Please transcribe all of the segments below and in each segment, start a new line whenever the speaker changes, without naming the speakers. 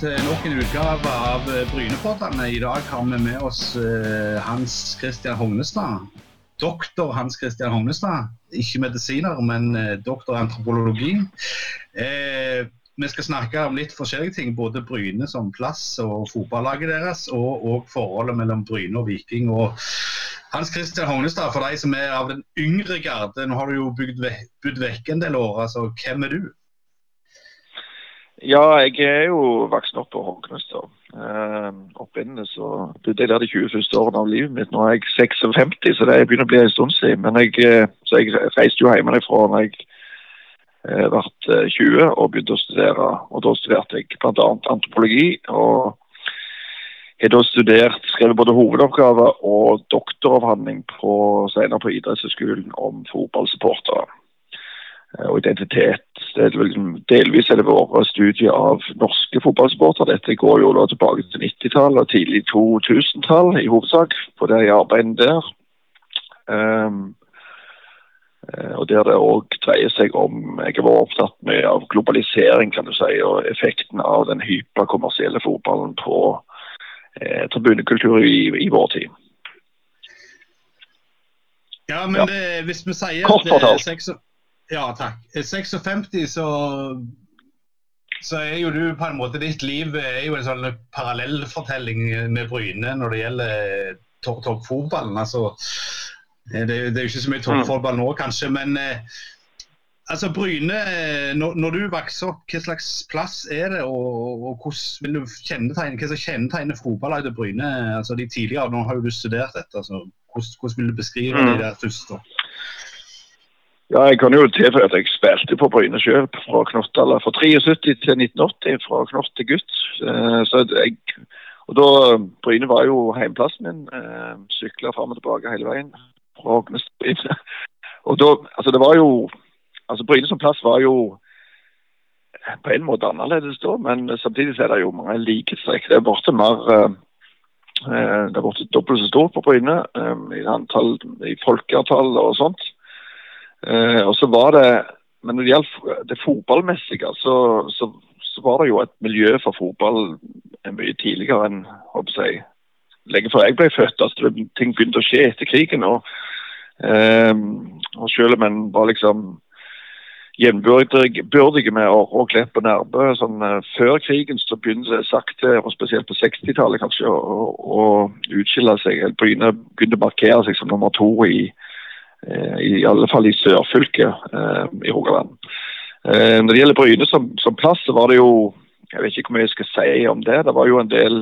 til nok en utgave av Brynepoddene. I dag har vi med oss uh, Hans Christian Hognestad. Doktor Hans Christian Hognestad. Ikke medisiner, men uh, doktor i antropologi. Eh, vi skal snakke om litt forskjellige ting, både Bryne som plass og fotballaget deres, og, og forholdet mellom Bryne og Viking. og Hans Christian Hognestad, for deg som er av den yngre garde, nå har du jo ve vekk en del år. altså Hvem er du?
Ja, jeg er jo vokst opp på Hornquist. Uh, Opprinnelig så bodde jeg der de 21. årene av livet mitt. Nå er jeg 56, så det begynner å bli en stund siden. Men jeg, eh, så jeg reiste jo hjemmefra da jeg uh, ble 20 og begynte å studere. Og da studerte jeg bl.a. antropologi. og jeg har studert, skrevet både hovedoppgave og doktoravhandling på, senere på idrettshøyskolen om fotballsupportere. Eh, og identitet. Det er liksom, delvis er det våre studier av norske fotballsportere. Dette går jo da tilbake til 90-tallet og tidlig 2000-tall i hovedsak, på det arbeidet der. Um, og der det òg dreier seg om Jeg har vært opptatt med av globalisering kan du si, og effekten av den hyperkommersielle fotballen på eh, tribunekultur i, i, vår tid.
Ja, men ja. Det, hvis vi sier
Kort fortalt.
Ja, takk. 56, så, så er jo du på en måte Ditt liv er jo en sånn parallellfortelling med Bryne når det gjelder toppfotballen. Altså, det, det, er jo ikke så mye toppfotball nå, kanskje, men eh, altså Bryne, når, når, du vokser opp, hva slags plass er det, og, og hvordan vil du kjennetegne, hva som kjennetegner fotballaget Bryne? altså de tidligere, Nå har jo du studert dette, altså, hvordan, hvordan vil du beskrive mm. de der først?
Ja, Jeg kan jo tilføye at jeg spilte på Bryne sjøl fra knottalder. Fra 73 til 1980, fra knott til gutt. Eh, så jeg, og da, Bryne var jo heimplassen min. Eh, Sykla fram og tilbake hele veien. fra Hognestad. Og da, altså det var jo altså Bryne som plass var jo på en måte annerledes da, men samtidig er det jo mange likhetstrekk. Det er borte mer eh, det er borte dobbelt så stort på Bryne i antall, i folkeantall og sånt. Eh, og så var det, Men når det gjaldt det fotballmessige, så, så, så, var det jo et miljø for fotball mye tidligere enn jeg, lenge før jeg ble født. altså Ting begynte å skje etter krigen. og, eh, og Selv om en var liksom jevnbyrdige med Åre og Nærbø. Sånn, uh, før krigen så begynte det sakte, og spesielt på 60-tallet kanskje, å, å utskille seg. Begynne, begynte å markere seg som nummer to i, Eh, i alle fall i sørfylket eh, i Rogaland. Eh, når det gjelder Bryne som, som, plass, så var det jo Jeg vet ikke hvor mye jeg skal si om det. Det var jo en del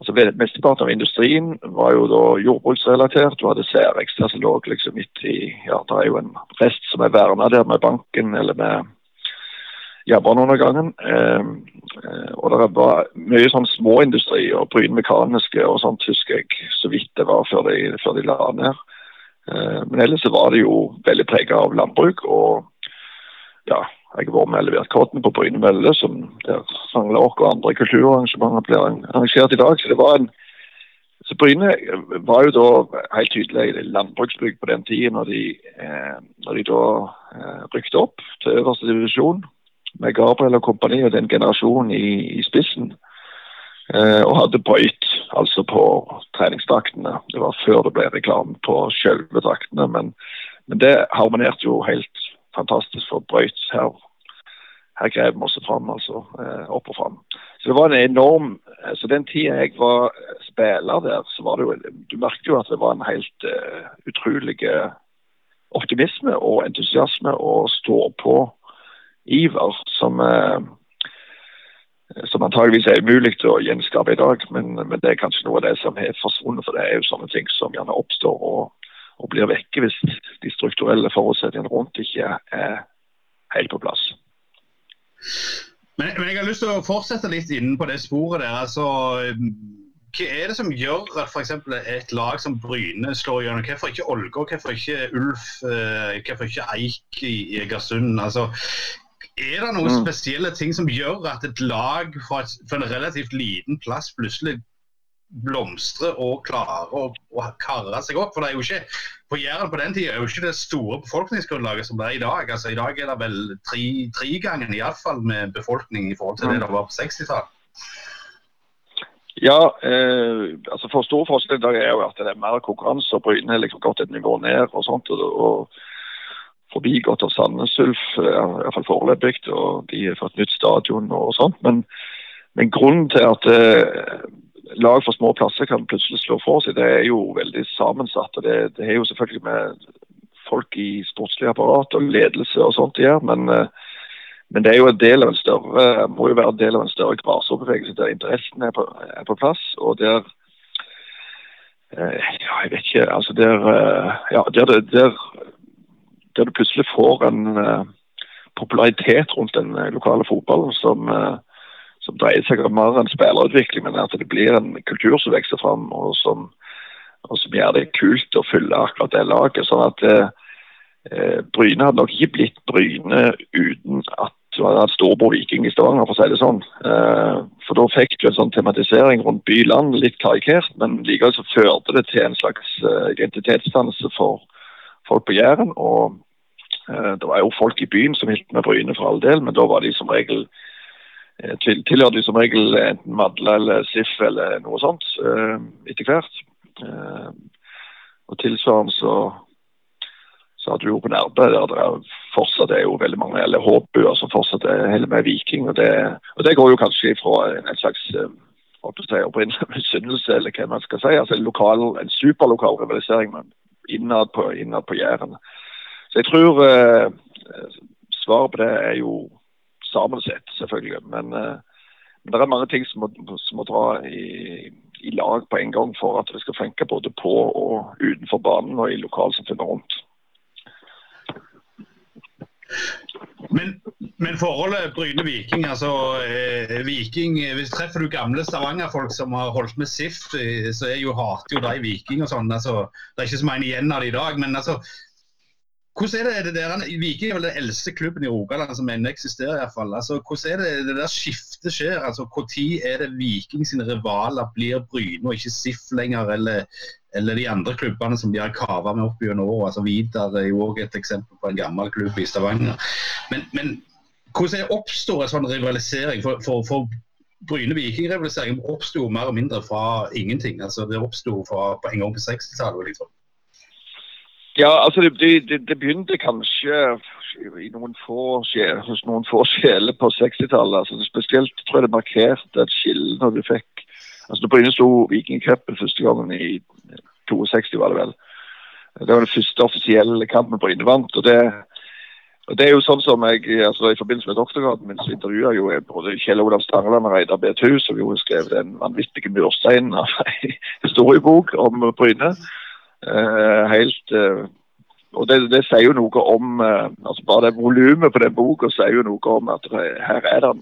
altså Mesteparten av industrien var jo da jordbruksrelatert. Du hadde Særex som lå liksom midt i ja, Det er jo en rest som er verna der med banken eller med jernbaneundergangen. Eh, og det var mye sånn småindustri og Bryne Mekaniske og sånt husker jeg så vidt det var før de, før de la ned. Eh, men ellers var det jo veldig preget av landbruk. og ja, Jeg har vært med og levert kortene på Bryne Mølle, som der sanglark og andre kulturarrangementer blir arrangert i dag. Så det var en så Bryne var jo da helt tydelig landbruksbygg på den tiden, når de, eh, når de da eh, rykte opp til øverste divisjon med Gabriel og kompani og den generasjonen i, i spissen. Eh, og hadde brøyt altså på treningsdraktene. Det var før det ble reklame på selve draktene, men, men, det harmonerte jo helt fantastisk for brøyt. Her, her grev vi oss fram, altså. Eh, opp og fram. Så det var en enorm Så den tida jeg var spiller der, så var det jo Du merket jo at det var en helt uh, utrolig optimisme og entusiasme og stå på-iver som uh, som antageligvis er umulig å gjenskape i dag. Men, men, det er kanskje noe av det som har forsvunnet. For det er jo sånne ting som gjerne oppstår og, og blir vekke hvis de strukturelle forutsetningene rundt ikke er helt på plass.
Men, men, jeg har lyst til å fortsette litt innen på det sporet der. altså hva er det som gjør at f.eks. et lag som Bryne slår gjennom? Hvorfor ikke Ålgård, hvorfor ikke Ulf, eh, hvorfor ikke Eik i Egersund? Altså, er det noen mm. spesielle ting som gjør at et lag fra, en relativt liten plass plutselig blomstrer og klarer å, å karre seg opp? For det er jo ikke på Jæren på den tida er jo ikke det store befolkningsgrunnlaget som det er i dag. Altså I dag er det vel tre, tregangen iallfall med befolkning i forhold til det mm. det var på 60-tallet.
Ja, eh, altså for stor forskjell i dag er jo at det er mer konkurranse. og Bryne har liksom gått et nivå ned og sånt. og, og forbigått av Sandnes Ulf, iallfall foreløpig. Og de har fått nytt stadion og sånt. Men, men grunnen til at eh, lag fra små plasser kan plutselig slå for seg, det er jo veldig sammensatt. og Det, det er jo selvfølgelig med folk i sportslig apparat og ledelse og sånt å gjøre. Men, eh, men, det er jo en del av en større, må jo være en del av en større grasrorbevegelse der interessen er på, er på plass. og der eh, ja, jeg vet ikke. altså Der, ja, der, der der du plutselig får en uh, popularitet rundt den uh, lokale fotballen som, uh, som, dreier seg om mer enn spillerutvikling, men at det blir en kultur som vokser fram, og som, og som gjør det kult å fylle akkurat det laget. sånn at Bryne hadde nok ikke blitt Bryne uten at du hadde hatt storbror Viking i Stavanger, for å si det sånn. For da fikk du en sånn tematisering rundt by-land, litt karikert, men likevel så førte det til en slags identitetsdannelse for folk på Jæren. Og eh, det var jo folk i byen som hilste med Bryne for all del, men da var de som regel eh, til, tilhørte de som regel enten Madla eller SIF eller noe sånt eh, etter hvert. Eh, og tilsvarende så så hadde du jo på Nærbø der det fortsatt er jo veldig mange eller håpbuer som fortsatt er hele med Viking. Og det, og det går jo kanskje fra en slags opprinnelse, opprinnelig misunnelse, eller hva man skal si. altså lokal, en superlokal rivalisering. men innad på, innad på Jæren. Så jeg tror eh, svaret på det er jo sammensett, selvfølgelig. Men, eh, men, det er mange ting som må, som må dra i, i, lag på en gang for at vi skal funke både på og utenfor banen og i lokalsamfunnet rundt.
Men, men forholdet Bryne-Viking, altså eh, Viking, Hvis treffer du gamle Stavanger-folk som har holdt med SIF, eh, så er jo hater jo de Viking og sånn. altså Det er ikke så mange igjen av det i dag. men altså hvordan er det, det der, Viking er vel den eldste klubben i Rogaland som ennå eksisterer. I hvert fall. Altså, hvordan er det det der skiftet skjer? Altså, Når er det Viking sine rivaler blir Bryne og ikke SIF lenger, eller, eller de andre klubbene som de har kava med opp gjennom året? Altså, Vidar er jo også et eksempel på en gammel klubb i Stavanger. Men, men hvordan oppstår en sånn rivalisering? For, for, for Bryne-Viking-rivaliseringen oppsto mer og mindre fra ingenting. altså Det oppsto en gang på 60-tallet. Liksom.
Ja, altså det, det, det, begynte kanskje i noen få hos noen få sjeler på 60-tallet. Altså spesielt tror jeg det markerte et skille når du fikk altså På Bryne sto Vikingcupen første gangen i 62, var det vel. Det var den første offisielle kampen på vant. og det og det er jo sånn som jeg, altså I forbindelse med doktorgraden min så intervjua jo jeg både Kjell Olav Stangeland og Reidar Betu, som jo skrev den vanvittige mursteinen av en historiebok om Bryne. Eh, helt eh, og det, det, sier jo noe om eh, altså Bare det volumet på den boka sier jo noe om at her er det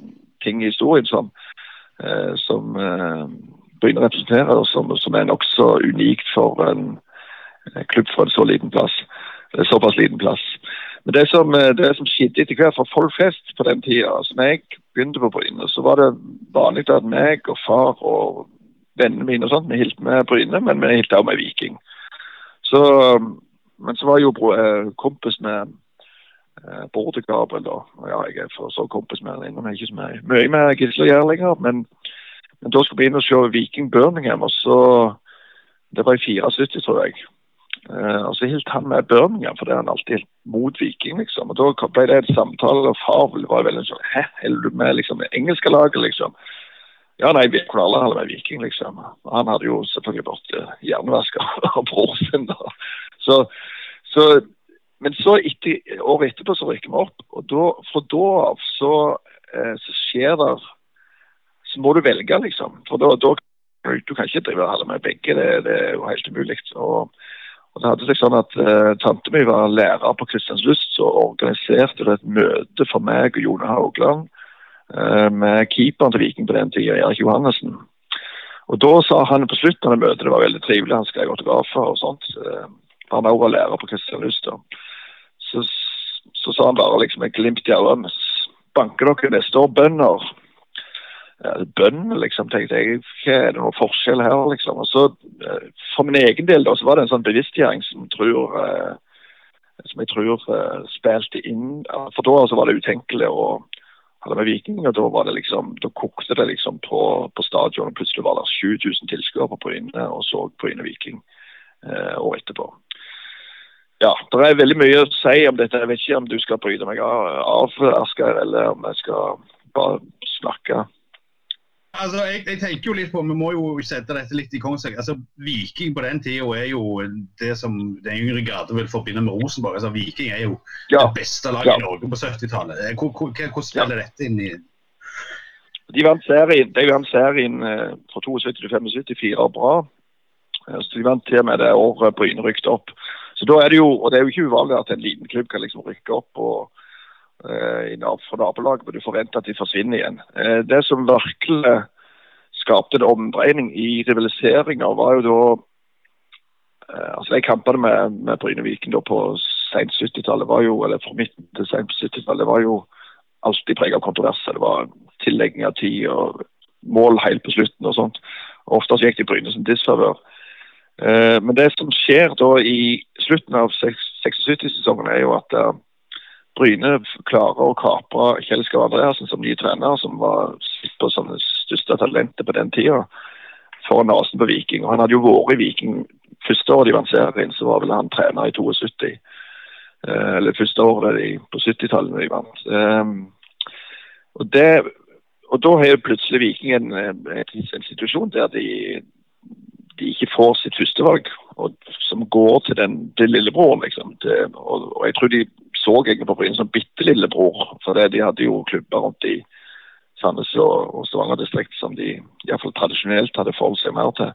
ting i historien som, som Bryne representerer, og som, som er nokså unikt for en klubb fra en så liten plass. Såpass liten plass. Men det som, det som skjedde etter hvert for folk flest på den tida, altså når jeg begynte på Bryne, så var det vanlig at meg og far og vennene mine og sånt, vi hilste med Bryne, men vi hilste også med Viking. Så, men så var jeg jo eh, kompis med eh, bror til Gabriel, da. Ja, jeg er for så kompis med ham, men ikke så mye, med Gisle å gjøre lenger. Men, men, da skulle vi inn og se Viking Birmingham, og så Det var i 74, tror jeg. Uh, og så holdt han med Birmingham, for det er han alltid helt mot Viking, liksom. Og Da ble det en samtale, og far var veldig sånn Hæ, holder du med liksom, det engelske laget, liksom? Ja, nei, vi hadde vært Viking, liksom. Han hadde jo selvfølgelig vært uh, av bror sin. da. Så, så, men så etter, året etterpå så rykker vi opp, og da, fra da av så, eh, så skjer det Så må du velge, liksom. For da, da du kan ikke drive alle med begge, det, det, er jo helt umulig. Og, og det hadde seg sånn at eh, Tante mi var lærer på Kristianslyst, så organiserte det et møte for meg og Jone Haugland med keeperen til Viking på den tida, Erik Johannessen. Og Da sa han på slutten av møtet, det var veldig trivelig, han skrev autografer og sånt. Eh, han også var lærer på Kristianlyst. Så, så sa han bare liksom et glimt i øynene Banker dere neste år bønder? Ja, bønder, liksom, tenkte jeg. Hva er det noen forskjell her, liksom? Og så eh, For min egen del da, så var det en sånn bevisstgjøring som, tror, som jeg tror spilte inn For da altså, var det utenkelig å hadde med Viking. og Da var det liksom, da kokte det liksom på, på stadion. og Plutselig var det 7000 tilskuere på Bryne og så Bryne Viking eh, året etterpå. Ja, Det er veldig mye å si om dette. Jeg vet ikke om du skal bryte meg av, Asgeir, eller om jeg skal bare snakke
Altså, jeg, jeg, tenker jo litt på, Vi må jo sette dette litt i kontekst. Altså, Viking på den tida er jo det som den yngre garde vil forbinde med Rosenborg. Altså, Viking er jo ja. det beste laget ja. i Norge på 70-tallet. Hvordan spiller ja. dette inn i
De vant serien, de vant serien eh, fra 72 til 75, fire bra. Eh, så De vant til og med det året Bryne rykket opp. Så da er det jo, og det er jo ikke uvanlig at en liten klubb kan liksom rykke opp. og uh, for nabolaget, men du forventer at de forsvinner igjen. Uh, det som virkelig skapte en omdreining i rivaliseringa, var jo da uh, altså De kampene med, med Bryne Viken på sent 70-tallet, var jo, eller fra midten til sent 70-tallet, var jo alltid preget av kontroverser. Det var tillegging av tid og mål helt på slutten og sånt. Ofte gikk de Bryne som disfavør. Men det som skjer da i slutten av 76-sesongen, er jo at Bryne klarer å kapre Kjell Skav Andreassen som ny trener, som var på som det største talentet på den tida, for nesen på Viking. Og Han hadde jo vært i Viking første året de vant serien, så var vel han trener i 72. Eh, eller første året på 70-tallet de vant. Um, og, det, og da har plutselig Viking en, en, en situasjon der de, de ikke får sitt førstevalg, som går til den til lillebror, liksom. Til, og, og, jeg tror de så egentlig på Bryne som bitte lillebror. For det, de hadde jo klubber rundt i Sandnes og, og Stavanger-distrikt som de iallfall tradisjonelt hadde forholdt seg mer til.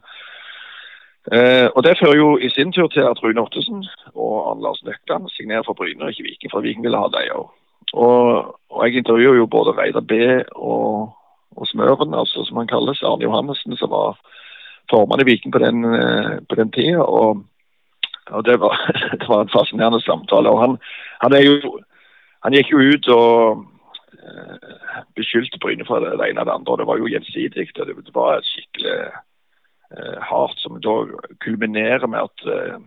Eh, og Det fører jo i sin tur til at Rune Ottesen og Arne Lars Nøkland signerer for Bryne og ikke Viking, for Viking ville ha dem òg. Og, og, jeg intervjuer jo både Reidar B og, og Smøren, altså som han kalles, Arne Johannessen, som var formann i Viking på den, eh, på den tida. Og og det var, det var, en fascinerende samtale. og Han, han, jo, han gikk jo ut og eh, beskyldte Bryne for det, ene og det andre. og Det var jo gjensidig. Det, det var skikkelig uh, hardt, som da kulminerer med at uh,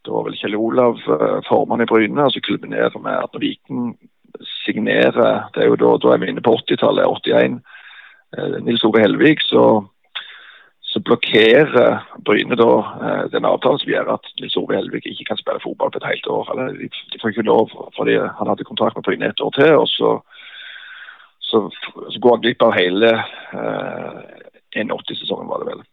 det var vel Kjell Olav, formann i Bryne, som kulminerer med at Viken signerer det er jo Da, da er vi inne på 80-tallet, 81. Eh, Nils Ove Helvik, så så blokkerer Bryne da eh, den avtalen som gjør at Nils Ove Helvik ikke kan spille fotball på et helt år. Eller, de, får ikke lov fordi han hadde kontrakt med Bryne et år til. og så, så, så går han glipp av hele eh, 81-sesongen, var det vel.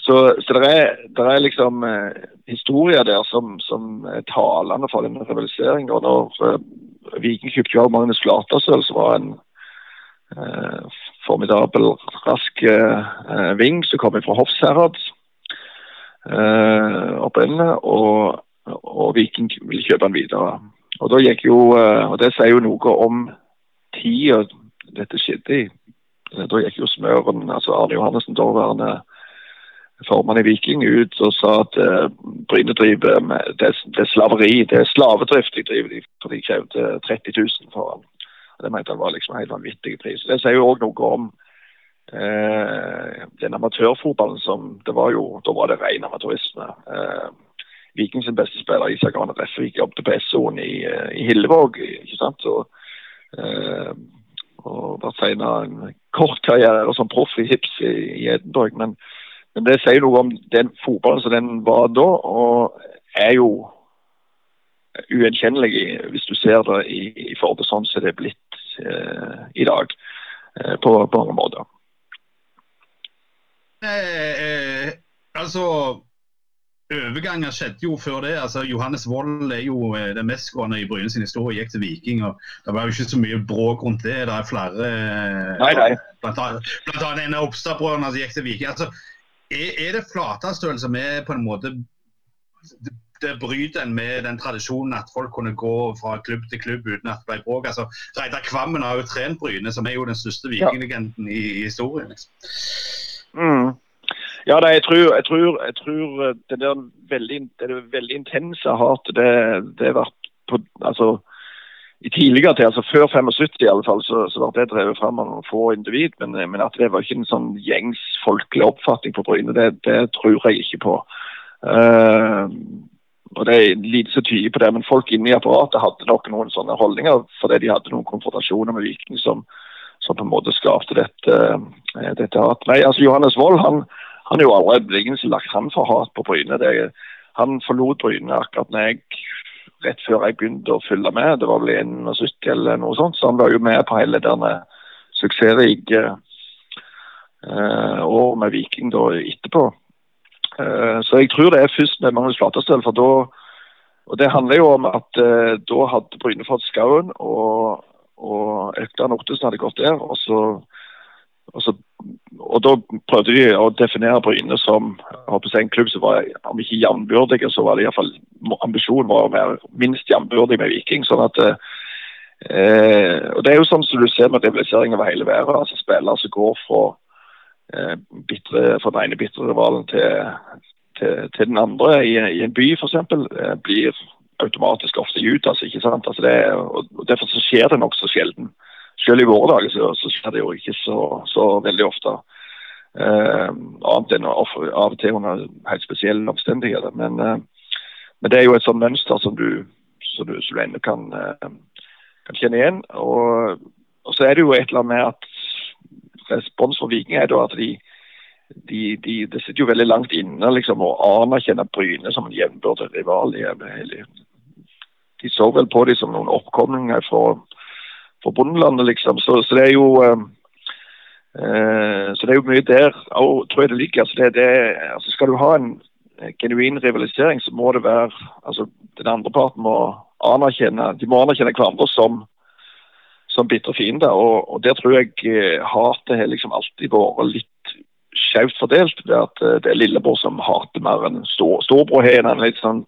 Så, så det, er, er liksom eh, historier der som, som er talende for denne rivaliseringen. Og når eh, Viking kjøpte jo Magnus Flatersøl, som var en eh, formidabel, rask eh, ving som kommer fra Hofsherad eh, opprinnelig. Og, og, Viking ville kjøpe den videre. Og da gikk jo, eh, og Det sier jo noe om tida dette skjedde i. Da gikk jo Smøren, altså Arne Johannessen, daværende formann i Viking, ut og sa at eh, Bryne driver med det, det, er slaveri, det er slavedrift de driver, for de krevde 30 000 for han. Det mente han var liksom helt vanvittig pris. Det sier jo òg noe om eh, den amatørfotballen som det var jo Da var det ren amatørisme. Eh, Vikings beste spiller, Isak Arne Refvik, jobbet på SO-en i, eh, i Hillevåg. ikke sant? Og, eh, og vært senere en kort karriere som proff i Hips i, i Edinburgh. Men, men, det sier noe om den fotballen som den var da, og er jo ugjenkjennelig hvis du ser det i, i forhold til sånn som det er blitt eh, i dag. Eh, på, på, mange måter.
Eh, eh altså Overganger skjedde jo før det. altså Johannes Wold er jo eh, den mestgående i Bryne sin historie. Gikk til Viking. og Det var jo ikke så mye bråk rundt det. Det er flere
nei, nei.
Blant, blant annet en av Oppstad-brødrene som gikk til Viking. altså Er, er det Flatastøl som er på en måte det bryter en med den tradisjonen at folk kunne gå fra klubb til klubb uten at det ble bråk. Altså, Reidar Kvammen har jo trent Bryne, som er jo den største vikinglegenden i, i, historien. Liksom.
Mm. Ja, det, jeg, tror, jeg, tror, jeg tror eh, det der veldig, det veldig intense hatet, det, det har vært på altså, i tidligere til, altså Før 75 i alle fall, så, så ble det drevet fram av noen få individ. Men, men, at det var ikke en sånn gjengs folkelig oppfatning på Bryne, det, det tror jeg ikke på. Uh, og det er lite så tydelig på det, men folk inne i apparatet hadde nok noen sånne holdninger fordi de hadde noen konfrontasjoner med Viking som, som på en måte skapte dette, eh, dette hat. Nei, altså Johannes Wold han, han er jo aldri egentlig lagt han for hat på Bryne. Det, han forlot Bryne akkurat når jeg, rett før jeg begynte å følge med. Det var vel 71 eller noe sånt, så han var jo med på hele denne suksessrike eh, år med Viking da etterpå. Eh, så jeg tror det er først med Magnus Flatestøl. for da og Det handler jo om at eh, da hadde Bryne fått Skauen, og, og Økland Ottesen hadde gått der. og så og, så, og Da prøvde de å definere Bryne som en klubb som var om ikke jevnbyrdige, så var det iallfall ambisjonen var å være minst jevnbyrdig med Viking. sånn at eh, og Det er jo sånn som du ser med rivalisering over hele verden. altså Spillere som går fra, eh, bitre, fra den ene bitre rivalen til, til, til, den andre i, i en by f.eks. Eh, blir automatisk ofte Judas. ikke sant? Altså det, og Derfor så skjer det nokså sjelden. Selv i våre dager så, så, skjer det jo ikke så, så veldig ofte. Eh, annet enn av og til under helt spesielle omstendigheter. Men, eh, men, det er jo et sånt mønster som du, som du, som du ennå kan, eh, kan, kjenne igjen. Og, og, så er det jo et eller annet med at respons for Viking er da at de, de, de, det sitter jo veldig langt inne liksom, å anerkjenne Bryne som en jevnbyrdig rival. De, de så vel på dem som noen oppkomlinger fra fra bondelandet, liksom. Så, så, det er jo eh, eh, så det er jo mye der òg, tror jeg det ligger. Altså, det, det, altså Skal du ha en genuin rivalisering, så må det være altså Den andre parten må anerkjenne de må anerkjenne hverandre som, som bitre fiender. Og, og der tror jeg eh, hatet har liksom alltid vært litt skjevt fordelt. Det at eh, Det er lillebror som hater mer enn stor, storbror har en litt sånn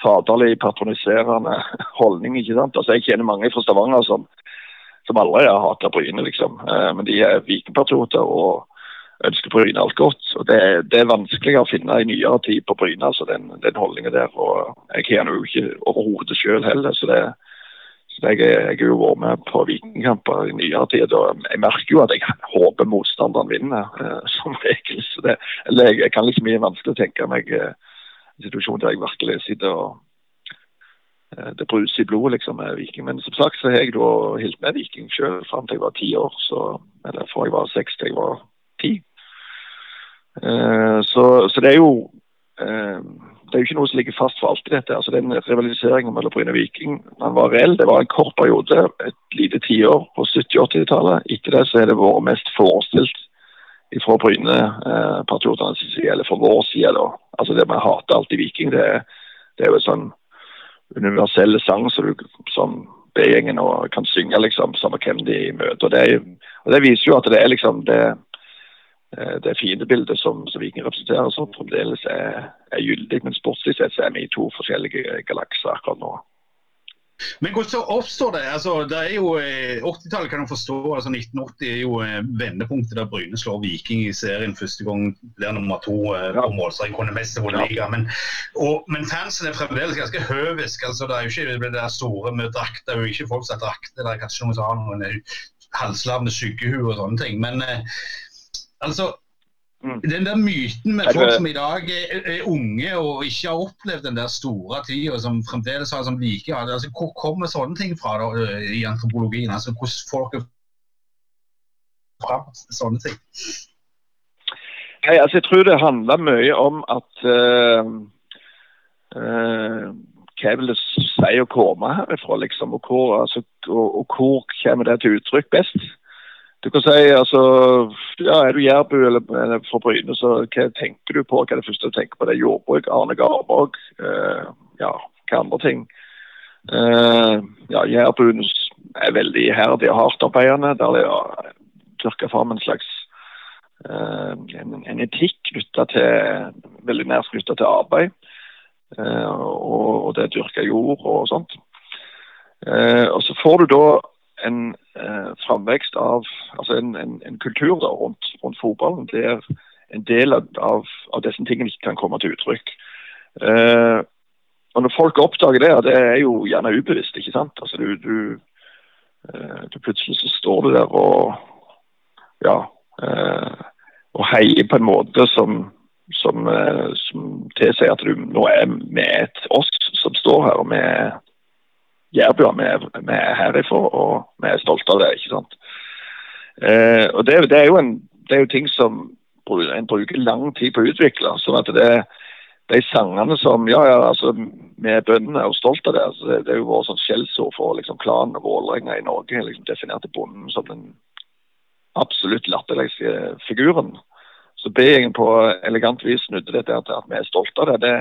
faderlig, patroniserende holdning. ikke sant? Altså Jeg kjenner mange fra Stavanger som som aldri har hata Bryne, liksom. Eh, men de er vikingpatrioter og ønsker Bryne alt godt. og det, det, er vanskeligere å finne i nyere tid på Bryne, altså den, den holdningen der. og Jeg har jo ikke overhodet sjøl heller. så det så jeg, jeg har jo vært med på vikingkamper i nyere tid. og Jeg merker jo at jeg håper motstanderen vinner, eh, som regel. så det, eller jeg, jeg kan liksom mye vanskelig tenke meg eh, en situasjon der jeg virkelig sitter og Eh, det bruser i blodet liksom med Viking. Men som sagt så har jeg da holdt med Viking sjøl fram til jeg var ti år. Så, eller fra jeg var seks til jeg var ti. Uh, så, så, det er jo uh, det er jo ikke noe som ligger fast for alltid, dette. altså Den rivaliseringen mellom Bryne og Viking den var reell. Det var en kort periode, et lite tiår på 70-80-tallet. Etter det så har det vært mest forestilt fra Bryne-patriotenes eh, side, eller fra vår side. da. Altså Det med å hate alltid Viking, det, det er jo en sånn universell sang som, du, som B-gjengen kan synge, liksom, samme hvem de møter. Og det, og det, viser jo at det er liksom det, det fiendebildet som, som Viking representerer, som fremdeles er, er gyldig. Men sportslig sett så er vi i to forskjellige galakser akkurat nå.
Men hvordan oppstår det? Altså, det er jo 80-tallet eh, kan du forstå. altså 1980 er jo eh, vendepunktet der Bryne slår Viking i serien første gang. Blir nummer to ja. på målstreken, kunne mest til ja. men, og, men fansen er fremdeles ganske høvisk. altså Det er jo ikke det der store med drakt. Det er jo ikke folk som har drakter. Det er kanskje noen som har noen halslavne sykehus og sånne ting. Men altså Mm. Den der myten med folk som i dag er, er, unge og ikke har opplevd den der store tida, som fremdeles har som like altså, Hvor kommer sånne ting fra da, i antropologien? Altså, Hvordan folk er fram sånne ting?
Nei, altså, Jeg tror det handler mye om at uh, uh, Hva vil det si å komme herifra, liksom? Og hvor, altså, og, og hvor kommer det til uttrykk best? Du kan si altså ja, Er du jærbu eller, eller fra Bryne, så hva tenker du på? Hva er det første du tenker på? Det er jordbruk, Arne Garborg, eh, ja, hva andre ting? Eh, ja, Jærbuen er veldig iherdig og hardtarbeidende. Der det er dyrka fram en slags eh, en, en, etikk til veldig nært knytta til arbeid. Eh, og, og det å dyrke jord og sånt. Eh, og så får du da en eh, framvekst av altså en, en, en kultur da, rundt, rundt, fotballen der en del av, av, disse tingene ikke kan komme til uttrykk. Eh, og Når folk oppdager det, det er jo gjerne ubevisst. ikke sant? Altså du, du, eh, du Plutselig så står du der og ja, eh, og heier på en måte som som, eh, som tilsier at du nå er med et oss som står her. og med Jærbua, vi er herifra og vi er stolte av det. ikke sant? Eh, og det, det, er jo en, det er jo ting som en bruker lang tid på å utvikle. sånn at det de sangene som Ja, ja, altså, vi er bøndene og stolte av det. Altså, det er jo vårt sånn skjellsord for liksom, klanen og Vålerenga i Norge. liksom Definerte bonden som den absolutt latterligste figuren. Så B-gjengen på elegant vis snudde det til at vi er stolte av det. det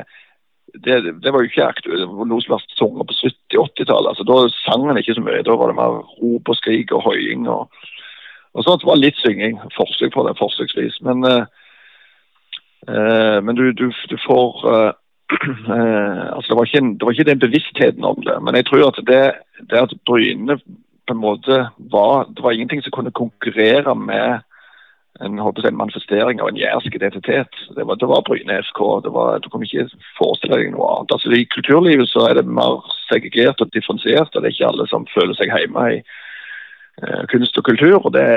det, det, var jo ikke aktuelt. Det var noe som var sunget på 70-80-tallet. Altså, da sang en ikke så mye. Da var det mer rop og skrik og hoiing. Og, og sånt. Det var litt synging. Forsøk på det, forsøksvis. Men, uh, uh, men du, du, du, får uh, altså det var, ikke, det var ikke den bevisstheten om det. Men jeg tror at det, det at Bryne på en måte var Det var ingenting som kunne konkurrere med en, en manifestering av en jærsk identitet. Det var, det var Bryne. Det var, du kunne ikke forestille deg noe annet. Altså, I kulturlivet så er det mer segregert og differensiert. og Det er ikke alle som føler seg hjemme i uh, kunst og kultur. Og det,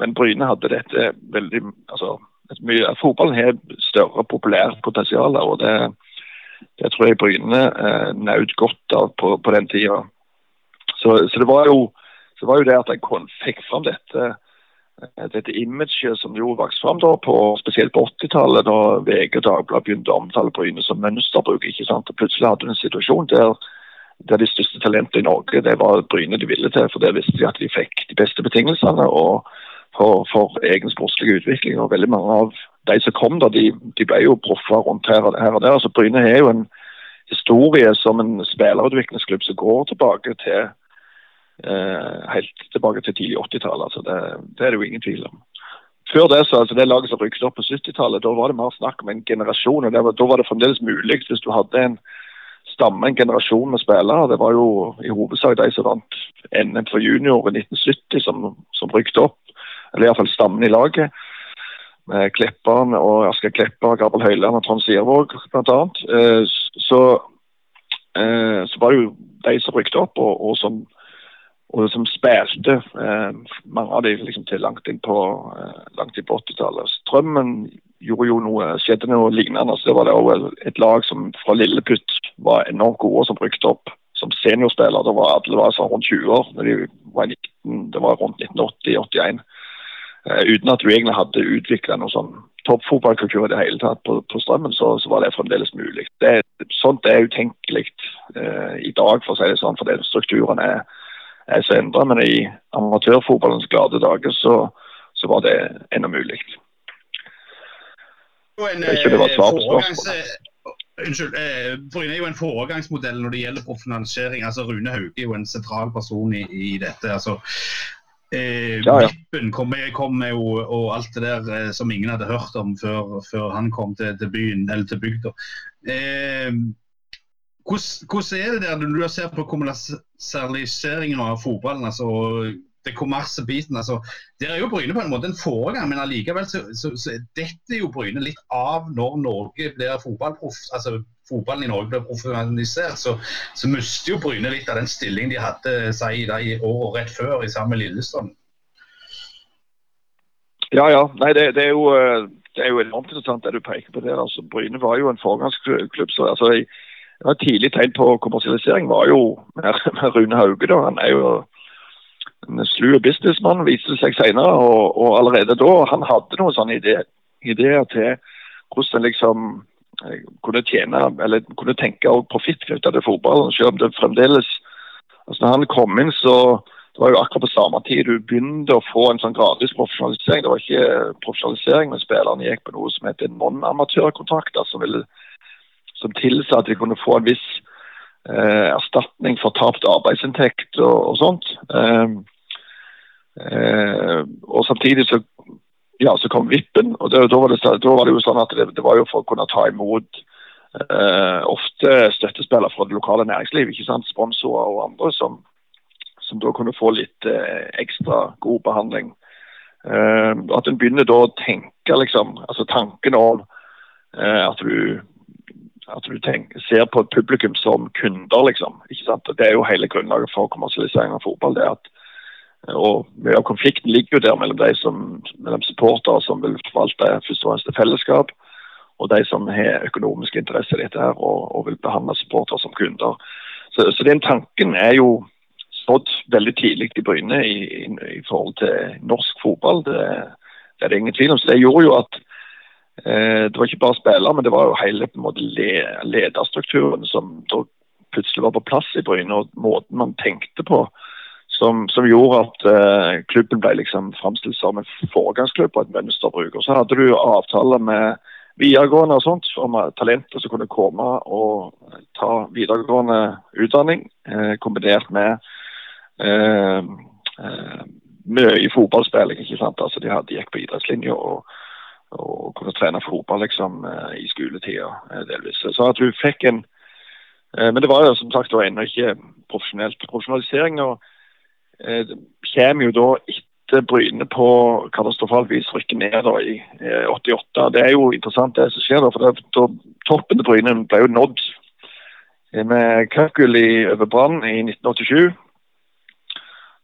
men Bryne hadde dette veldig altså, mye, Fotballen har større populært potensial. og det, det tror jeg Bryne uh, nøt godt av på, på den tida. Så, så, det var jo, så var jo det at en fikk fram dette Eh, dette imaget som jo vokste fram spesielt på 80-tallet, da VG og Dagbladet begynte å omtale Bryne som mønsterbruk. ikke sant? Og Plutselig hadde du en situasjon der, der de største talentene i Norge det var Bryne de ville til. For der visste de at de fikk de beste betingelsene og for, for egen sportslig utvikling. og Veldig mange av de som kom da, de, de ble jo proffer rundt her og, her og der. altså Bryne har jo en historie som en spillerutviklingsklubb som går tilbake til helt tilbake til tidlig 80-tall. Altså det, det, er det jo ingen tvil om. Før det så, altså det laget som rykket opp på 70-tallet, da var det mer snakk om en generasjon. og var, Da var det fremdeles mulig hvis du hadde en stamme, en generasjon med spillere. Det var jo i hovedsak de som vant NM for junior i 1970 som, som rykket opp. Eller iallfall stammen i laget. Med Klepperen og Asker Klepper, Gabel Høyland og Trond Siervåg bl.a. Eh, så, eh, så var det jo de som rykket opp, og, og som og som spilte eh, mange av de liksom, til langt inn på, eh, på 80-tallet. Strømmen gjorde jo noe, skjedde noe lignende. så Det var det også et lag som fra Lilleputt var enormt gode, som brukte opp som seniorspiller. Det var, alle var sånn rundt 20 år. De var 19, det var rundt 1980-81. Eh, uten at du egentlig hadde utvikla noe sånn toppfotballkultur i det hele tatt på, på Strømmen, så, så, var det fremdeles mulig. Det, sånt er utenkelig eh, i dag, for å si det sånn, for strukturen er er så endra. Men i amatørfotballens glade dager så, så var det ennå mulig.
En, ikke det var svar på spørsmålet. Eh, unnskyld. Eh, Bryne er jo en foregangsmodell når det gjelder profesjonalisering. altså Rune Hauge er jo en sentral person i, i dette. altså eh, ja, ja. Vippen kom, kom jo, og alt det der eh, som ingen hadde hørt om før, før han kom til, til byen, eller til bygda. Eh, hvordan, er det der når du ser på kommersialiseringen av fotballen? altså det kommersielle biten, altså, Der er jo Bryne på en måte en foregang, men allikevel så, så, så detter jo Bryne litt av når Norge blir fotballproff. altså Fotballen i Norge blir profesjonalisert, så, så mister jo Bryne litt av den stillingen de hadde si, i året rett før i sammen med Lillestrøm.
Ja, ja. Nei, det, det, er jo, eh, det er jo enormt interessant det du peker på der. altså Bryne var jo en foregangsklubb. så altså, jeg, ja, tidlig tegn på kommersialisering var jo med, Rune Hauge. da. Han er jo en slu businessmann, viste seg senere. Og, og, allerede da han hadde noen sånne ideer, ideer til hvordan en liksom eh, kunne tjene, eller kunne tenke profitt knyttet til fotballen. Selv om det fremdeles altså når han kom inn, så det var jo akkurat på samme tid du begynte å få en sånn gradvis profesjonalisering. Det var ikke profesjonalisering, men spillerne gikk på noe som heter non-amatørkontrakter. som ville som tilsa at de kunne få en viss eh, erstatning for tapt arbeidsinntekt og, og sånt. Eh, eh, og samtidig så, ja, så kom vippen, og det, da, var det, da, var det, jo sånn at det, det, var jo for å kunne ta imot eh, ofte støttespillere fra det lokale næringsliv, ikke sant, sponsorer og andre som, som da kunne få litt eh, ekstra god behandling. Uh, at en begynner da å tenke liksom, altså tanken om uh, at du at du tenker, ser på et publikum som kunder, liksom. ikke sant? Det er jo hele grunnlaget for kommersialisering av fotball. det at og Mye av konflikten ligger jo der mellom de som, mellom supportere som vil forvalte først og fremst fellesskap, og de som har økonomisk interesse i dette her og, og vil behandle supportere som kunder. Så, så, den tanken er jo stått veldig tidlig i Bryne i, i, i, forhold til norsk fotball. Det, det, er det ingen tvil om. Så det gjorde jo at det var ikke bare spillere, men det var jo hele måte lederstrukturen som plutselig var på plass i Bryne, og måten man tenkte på. Som, som gjorde at uh, klubben ble liksom framstilt som en foregangsklubb og et mønsterbruk. Og så hadde du avtaler med videregående og sånt om talenter som kunne komme og ta videregående utdanning, eh, kombinert med eh, eh, mye fotballspilling. ikke sant? Altså De hadde gikk på idrettslinja og, og, kunne trene fotball liksom eh, i skoletida eh, delvis. Så at du fikk en eh, Men det var jo som sagt ennå ikke profesjonelt. Profesjonalisering og, kommer jo da etter brynet Bryne på katastrofalt vis rykker ned da, i 88. Det er jo interessant det som skjer. da, for det, da, Toppen til Bryne ble jo nådd med cupgull over Brann i 1987.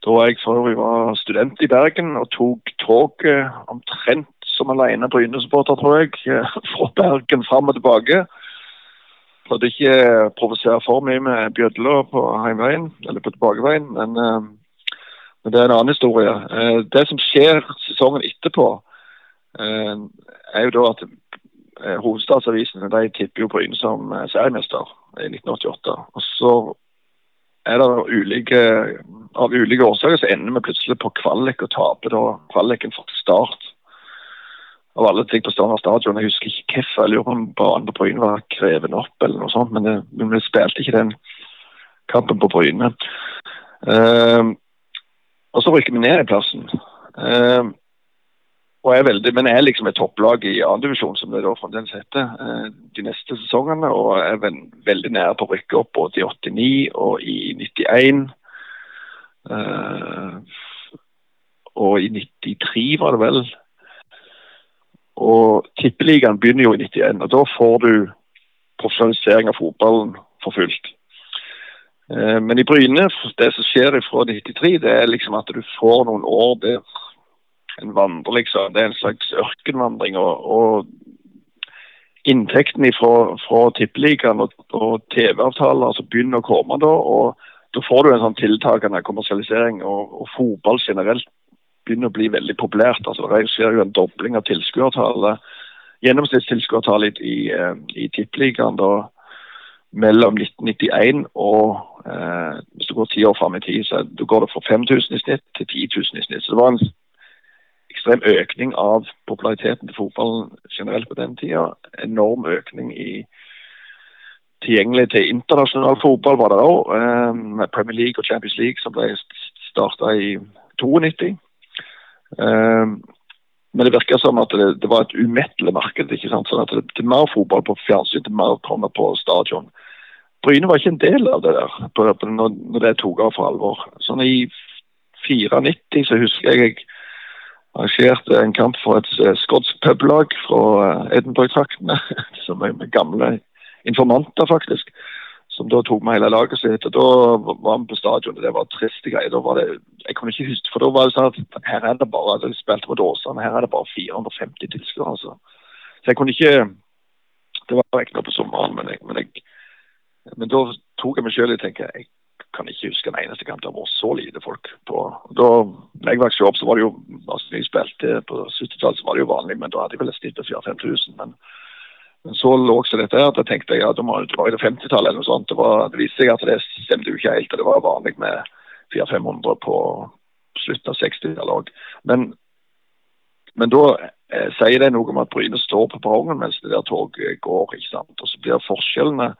Da jeg for øvrig var student i Bergen og tok toget omtrent som alene Bryne-supporter, tror jeg, fra Bergen fram og tilbake. Prøvde ikke å provosere for mye med bjødler på heimveien, eller på tilbakeveien, men uh, men det er en annen historie. Eh, det som skjer sesongen etterpå, eh, er jo da at eh, hovedstadsavisene de tipper jo Bryne som seriemester i 1988. Og så er det ulike, av ulike årsaker så ender vi plutselig på kvalik og taper da kvaliken for start. Av alle ting på Stavanger stadion. Jeg husker ikke hvorfor. Jeg lurer på om banen på Bryne var krevende opp eller noe sånt. Men, det, men vi spilte ikke den kampen på Bryne. Uh, og så rykker vi ned i plassen. Uh, og er veldig, men er liksom et topplag i andredivisjon, som det da fremdeles heter, uh, de neste sesongene. Og er veldig nære på å rykke opp både i 89 og i 91. Uh, eh, og i 93 var det vel. Og Tippeligaen begynner jo i 91, og da får du profesjonalisering av fotballen for fullt. Eh, men i Bryne, det som skjer fra 93, det er liksom at du får noen år der en vandrer, liksom. Det er en slags ørkenvandring. Og, og inntektene fra, fra Tippeligaen og, og TV-avtaler altså begynner å komme da. og Da får du en sånn tiltakende kommersialisering, og, og fotball generelt begynner å bli veldig populært. altså Det skjer jo en dobling av tilskuertallet. Gjennomsnittstilskuertallet i, i, eh, i Tippeligaen da mellom 1991 og eh, Hvis du går ti år fram i tid, så går det fra 5000 i snitt til 10 000 i snitt. Så det var en ekstrem økning av populariteten til fotballen generelt på den tida. Enorm økning i tilgjengelig til internasjonal fotball var det òg. Eh, Premier League og Champions League som ble starta i 92. Eh, men det virker som at det, det var et umettelig marked. ikke sant? Sånn at det, er mer fotball på fjernsyn, det er mer kommer på stadion. Bryne var ikke en del av det der på, på, når, når, det tok av for alvor. Sånn I 94 så husker jeg jeg arrangerte en kamp for et uh, skotsk publag fra uh, Edinburgh-traktene. som er med gamle informanter, faktisk. Som da tok med hele laget sitt. og Da var vi på stadion, og det var triste greier. Da var det, jeg kunne ikke huske, for da var det sånn at her er det bare, de spilte mot Åsane, her er det bare 450 tilskuere. altså. Så jeg kunne ikke Det var ikke noe på sommeren, men jeg, men jeg men da tok jeg meg sjøl i å tenke jeg kan ikke huske en eneste kamp det har vært så lite folk på. Da jeg vokste opp, så var det jo altså jeg spilte på 70-tallet, så var det jo vanlig, men da hadde jeg vel et snitt på 4000-5000. Men, så lå også dette her, da tenkte jeg ja, det var det 50-tallet eller noe sånt. Det, var, det viste seg at det stemte jo ikke helt. og Det var vanlig med 400-500 på slutten av 60-tallet òg. Men, men da eh, sier det noe om at Bryne står på perrongen mens det der toget går. ikke sant? Og så blir forskjellene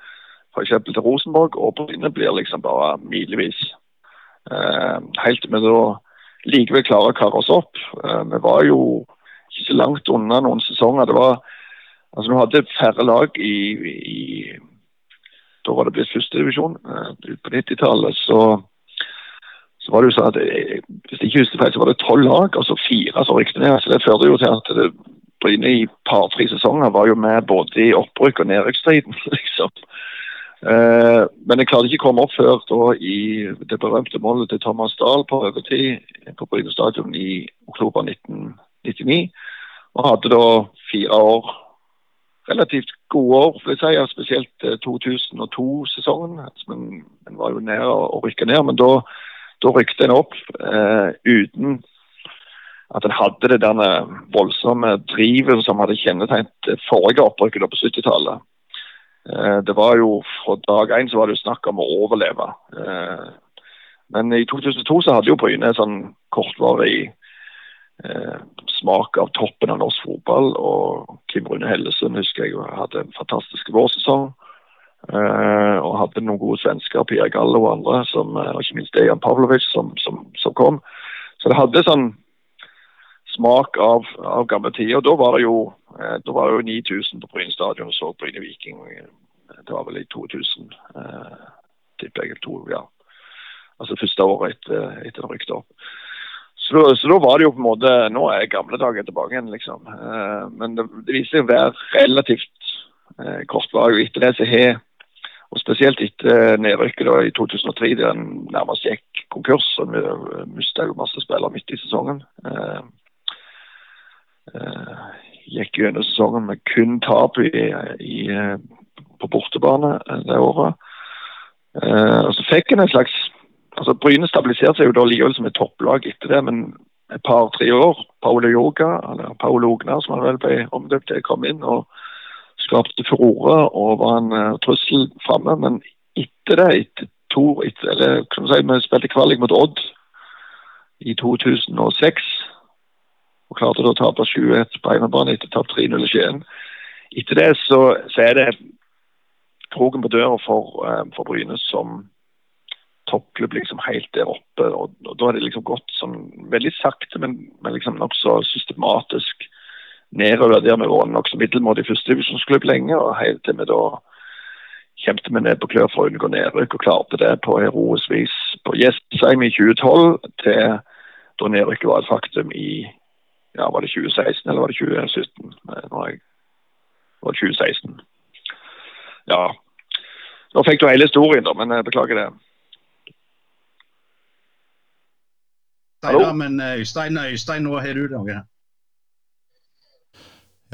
f.eks. til Rosenborg og Bryne blir liksom bare milevis. Eh, helt til vi da likevel klarer å karre oss opp. Eh, vi var jo ikke så langt unna noen sesonger. Det var altså Vi hadde færre lag i, i Da var det blitt førstedivisjon. Eh, på 90-tallet så, så var det jo sånn at eh, hvis jeg ikke husker feil, så var det tolv lag, altså fire som rykte ned. så Det førte jo til at det, Bryne i par-tre sesonger var jo med både i opprykk og nedrykksstriden. liksom. Uh, men jeg klarte ikke å komme opp før da i det berømte målet til Thomas Dahl på overtid på Bryne stadion i oktober 1999. Og hadde da fire år relativt gode år, vil jeg si. Ja, spesielt 2002-sesongen. Men en var jo nær å rykke ned. Men da, da rykte en opp eh, uten at en hadde det denne voldsomme drivet som hadde kjennetegnet forrige opprykket på 70-tallet. Eh, det var jo Fra dag én var det jo snakk om å overleve. Eh, men i 2002 så hadde jo Bryne en sånn kortvarig eh, smak av toppen av norsk fotball. Og Kim Rune Hellesund husker jeg hadde en fantastisk vårsesong. Uh, og hadde noen gode svensker, Pia Gallo og andre, som, og ikke minst Dejan Pavlovic, som, som, som, kom. Så det hadde sånn smak av, av gamle tider. Da var det jo uh, da var det jo 9000 på Bryne stadion og så Bryne Viking. Det var vel i 2000, uh, tipper jeg. To, ja. Altså første året etter, etter det rykket opp. Så, så, da var det jo på en måte Nå er gamle dager tilbake igjen, liksom. Eh, men det, det viser seg å være relativt eh, kortvarig. Etter det så har og Spesielt etter nedrykket da, i 2003, der en nærmest gikk konkurs. og Vi mista jo masse spillere midt i sesongen. Eh, Eh, gikk gjennom sesongen med kun tap i, i, eh, på bortebane eh, det året. og så fikk en en slags altså Bryne stabiliserte seg jo da likevel som et topplag etter det, men et par-tre år. Paolo Yoga, eller Paolo Ognar, som han vel ble omdøpt til, kom inn og skapte furore og var en uh, trussel framme. Men etter det, etter to, etter, eller kan du si, vi spilte kvalik mot Odd i 2006 og klarte da å tape 7-1 på hjemmebane etter tap 3-0 i Skien. Etter det så, så, er det kroken på døra for, um, for Bryne som toppklubb liksom helt der oppe. Og, og, Da er det liksom gått sånn veldig sakte, men, men liksom nokså systematisk nedover der vi var nokså middelmådig førstedivisjonsklubb lenge. og helt til vi da kjempet vi ned på klør for å unngå nedrykk, og klarte det på heroisk vis på Jessheim i 2012 til da nedrykket var et faktum i ja, Var det 2016 eller var det 2017? Nå jeg, var det 2016. Ja. Nå fikk du hele historien, da, men jeg beklager det.
Hallo? Men eh, Øystein, Øystein, nå har du noe?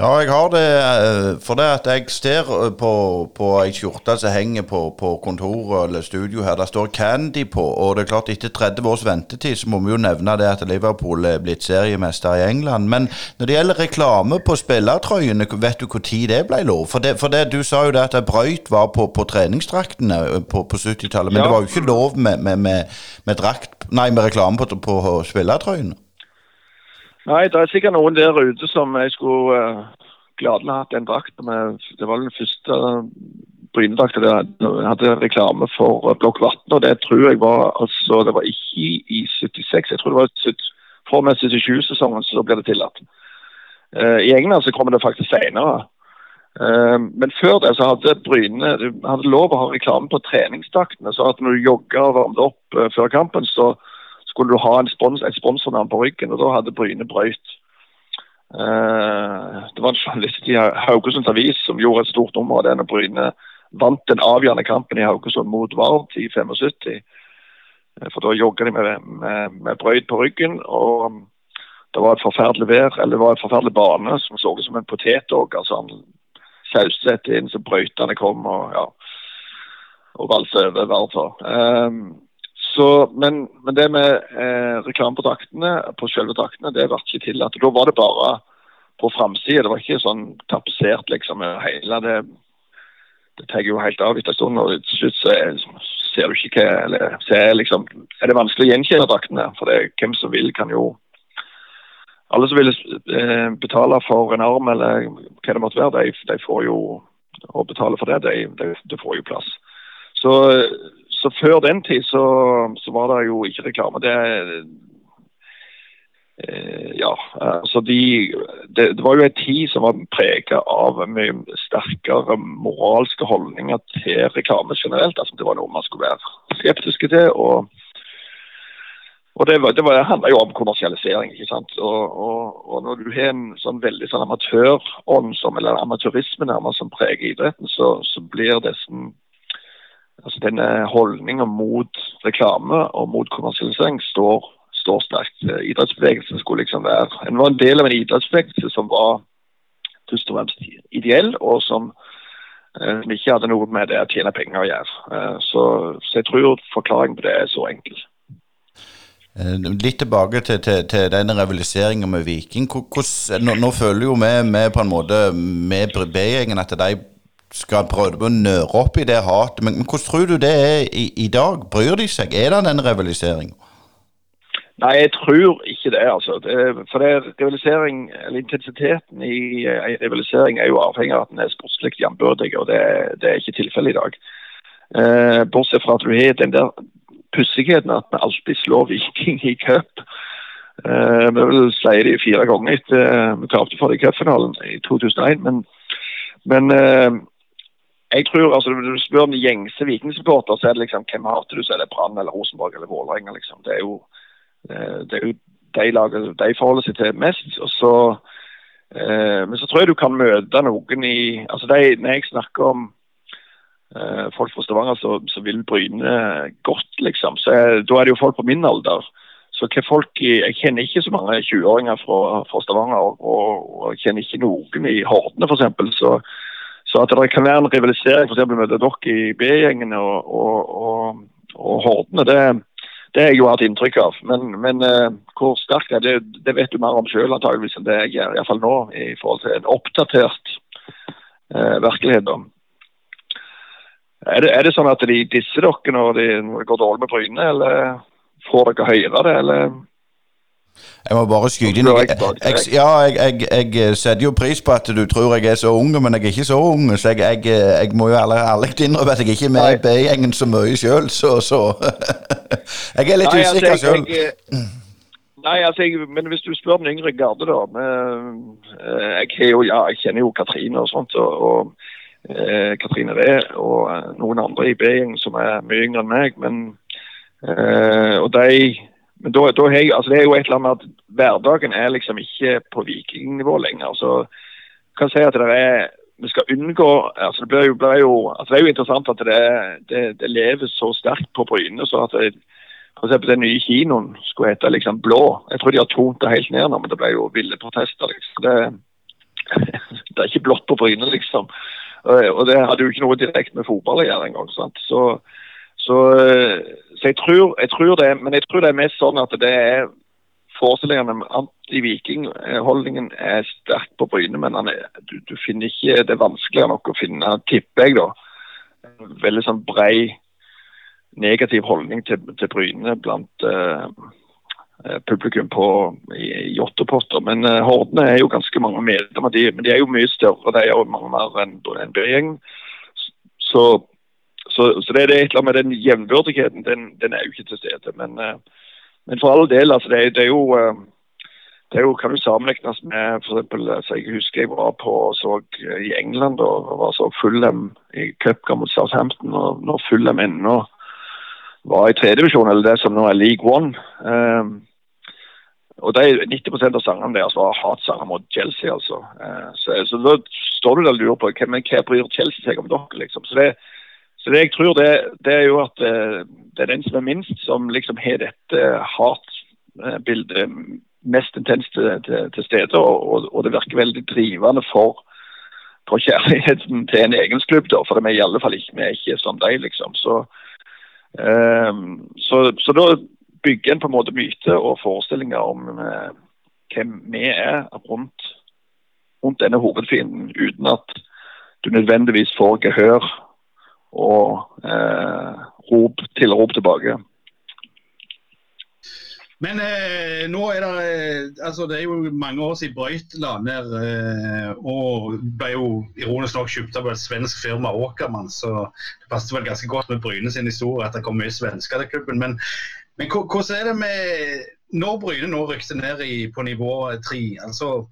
Ja, jeg har det. Eh, for det at jeg ser eh, på, på ei skjorte som henger på, på kontoret eller studio her, der står Candy på. Og det er klart, etter 30 års ventetid så må vi jo nevne det at Liverpool er blitt seriemester i England. Men når det gjelder reklame på spillertrøyene, vet du når det ble lov? For, det, for det, du sa jo det at brøyt var på, på treningsdraktene eh, på, på 70-tallet, men ja. det var jo ikke lov med, med, med, med, drakt, nei, med reklame på, på spillertrøyene?
Nei, det er sikkert noen der ute som jeg skulle uh, gladelig hatt en drakt med. Det var den første brynedrakta jeg hadde reklame for uh, Blokk Vatn. Og det tror jeg var altså Det var ikke i 76, jeg tror det var fra og med 77-sesongen så ble det tillatt. Uh, I England så kommer det faktisk senere. Uh, men før det så hadde Bryne hadde lov å ha reklame på treningsdraktene. Så at når du jogga og varmet opp uh, før kampen, så skulle du ha en spons, et sponsornavn på ryggen, og da hadde Bryne brøyt. Uh, det var en journalist i Haugesunds Avis som gjorde et stort nummer av det når Bryne vant den avgjørende kampen i Haugesund mot Vard i 75. Uh, for da jogga de med, med, med brøyt på ryggen. og um, det var et forferdelig vær, eller det var et forferdelig bane som så ut som en potetåker. Altså han sauset inn så brøytene kom og ja, og valsa over Vard. Um, så, men, men, det med eh, reklame på draktene, på selve draktene, det ble ikke tillatt. Da var det bare på framsida. Det var ikke sånn tapetsert liksom hele det. Det tar jo helt av etter en stund. og Til slutt så ser du ikke hva eller ser liksom, Er det vanskelig å gjenkjenne draktene? For det, hvem som vil, kan jo Alle som vil eh, betale for en arm eller hva det måtte være, de, de får jo å betale for det. De, de, de får jo plass. Så så før den tid så, så, var det jo ikke reklame. Det, eh, ja, altså de, det, det, var jo en tid som var preget av mye sterkere moralske holdninger til reklame generelt. Altså Det var noe man skulle være skeptiske til. og og Det, det, det handla jo om kommersialisering. ikke sant? Og, og, og Når du har en sånn veldig sånn amatørånd, eller amatørisme nærmest, som preger idretten, så, så blir sånn altså Denne holdninga mot reklame og mot kommersialisering står, står sterkt. Idrettsbevegelsen skulle liksom være En var en del av en idrettsbevegelse som var først og fremst ideell, og som, eh, ikke hadde noe med det å tjene penger å gjøre. Så, så jeg tror forklaringen på det er så enkel.
Litt tilbake til, til, til denne rivaliseringa med Viking. Hvordan, nå, nå, føler jo vi, vi på en måte med B-gjengen at de skal prøve å nøre opp i det hatet. Men, men, hvordan tror du det er i, i dag? Bryr de seg? Er det den rivaliseringa?
Nei, jeg tror ikke det. altså. Det, for det rivalisering, eller Intensiteten i en rivalisering er jo avhengig av at den er sportslig jambyrdig, og det, det, er ikke tilfellet i dag. Eh, bortsett fra at du har den der pussigheten at vi alltid slår Viking i cup. Eh, vi vil si det fire ganger etter eh, vi tapte for det i cupfinalen i 2001. Men, men eh, jeg tror, altså, du spør en gjengse vikingsupporter, så er det liksom hvem hater du? Så er det Brann eller Rosenborg eller Vålerenga. Liksom. Det, er jo, eh, det er jo de lagene de forholder seg til mest. og så eh, Men så tror jeg du kan møte noen i altså de, Når jeg snakker om eh, folk fra Stavanger som vil Bryne godt, liksom, så er, da er det jo folk på min alder. Så hva folk, Jeg kjenner ikke så mange 20-åringer fra, fra, Stavanger, og, og, kjenner ikke noen i Hordene f.eks. Så så at det kan være en rivalisering f.eks. mellom dere i B-gjengene og, og, og, og Hordene, det, det har jeg jo hatt inntrykk av. Men, men uh, hvor sterkt er, det, det vet du mer om sjøl antageligvis enn det jeg gjør. Iallfall nå, i forhold til en oppdatert uh, virkelighet. Er det, er det, sånn at de disser dere når, de, det går dårlig med Bryne, eller får dere høre det, eller?
Jeg må bare skyte inn jeg, jeg, Ja, jeg, jeg, setter jo pris på at du tror jeg er så ung, men jeg er ikke så ung. Så jeg, må jo ærlig innrømme at jeg ikke er med i B-gjengen så mye sjøl, så, så. jeg er litt Nei, altså, usikker sjøl.
Nei, altså, men hvis du spør den yngre garde, da eh, jeg, jo, ja, jeg kjenner jo Katrine og sånt. og, og eh, Katrine Ree og eh, noen andre i B-gjengen som er mye yngre enn meg. men eh, og de men da, da jeg, altså det er jo et eller annet med at hverdagen er liksom ikke på vikingnivå lenger. så kan jeg si at det er vi skal unngå altså Det blir jo, blir jo, altså det er jo interessant at det, det, det lever så sterkt på Bryne. så at det, for eksempel Den nye kinoen skulle hete liksom Blå. Jeg tror de har tont det helt ned nå, men det ble jo ville protester. liksom. Det, det er ikke blått på Bryne, liksom. Og det hadde jo ikke noe direkte med fotball å gjøre engang. Så, så, så jeg, tror, jeg, tror, det, men jeg tror det er mest sånn at det er forestillingene med anti-viking-holdningen er sterk på Bryne, men er, du, du, finner ikke Det er vanskeligere nok å finne, tipper jeg, da, en veldig sånn brei negativ holdning til, til Bryne blant uh, publikum på, Jåttåpotter. Men uh, Hordene er jo ganske mange medlemmer, men de er jo mye større. De er jo mange mer enn en B-gjengen. Så så, så det, er et eller annet med den jevnbyrdigheten, den, den, er jo ikke til stede. Men, uh, men for all del, altså det, det, er jo uh, det er jo, kan jo sammenlignes med eksempel, altså Jeg husker jeg var på så i England og var så Fulham i cupkamp mot Southampton. og Når Fulham ennå var i tredjevisjon, eller det som nå er League One. Um, og er 90 av sangene deres var hatsanger mot Chelsea. altså. Uh, så, så, da står du der og lurer på hva, men hva bryr Chelsea seg om dere. liksom. Så det, så det jeg tror det, det er jo at eh, det er den som er minst, som liksom har dette hatbildet mest intenst til, til, til stede. Og, og, det virker veldig drivende for, for kjærligheten til en egen klubb, da. For vi er i alle fall ikke, ikke som deg, liksom. Så, um, så, så, da bygger en på en måte myte og forestillinger om uh, hvem vi er rundt, rundt denne hovedfienden, uten at du nødvendigvis får gehør og eh, rop, tilrop tilbake.
Men eh, nå er det eh, altså Det er jo mange år siden Brøyt la ned. Eh, og ble jo ironisk nok kjøpt av et svensk firma, Åkermann. Så det passet vel ganske godt med Bryne sin historie at det kom mye svensker til klubben. Men, men hvordan er det med Når Bryne nå rykte ned i, på nivå tre, altså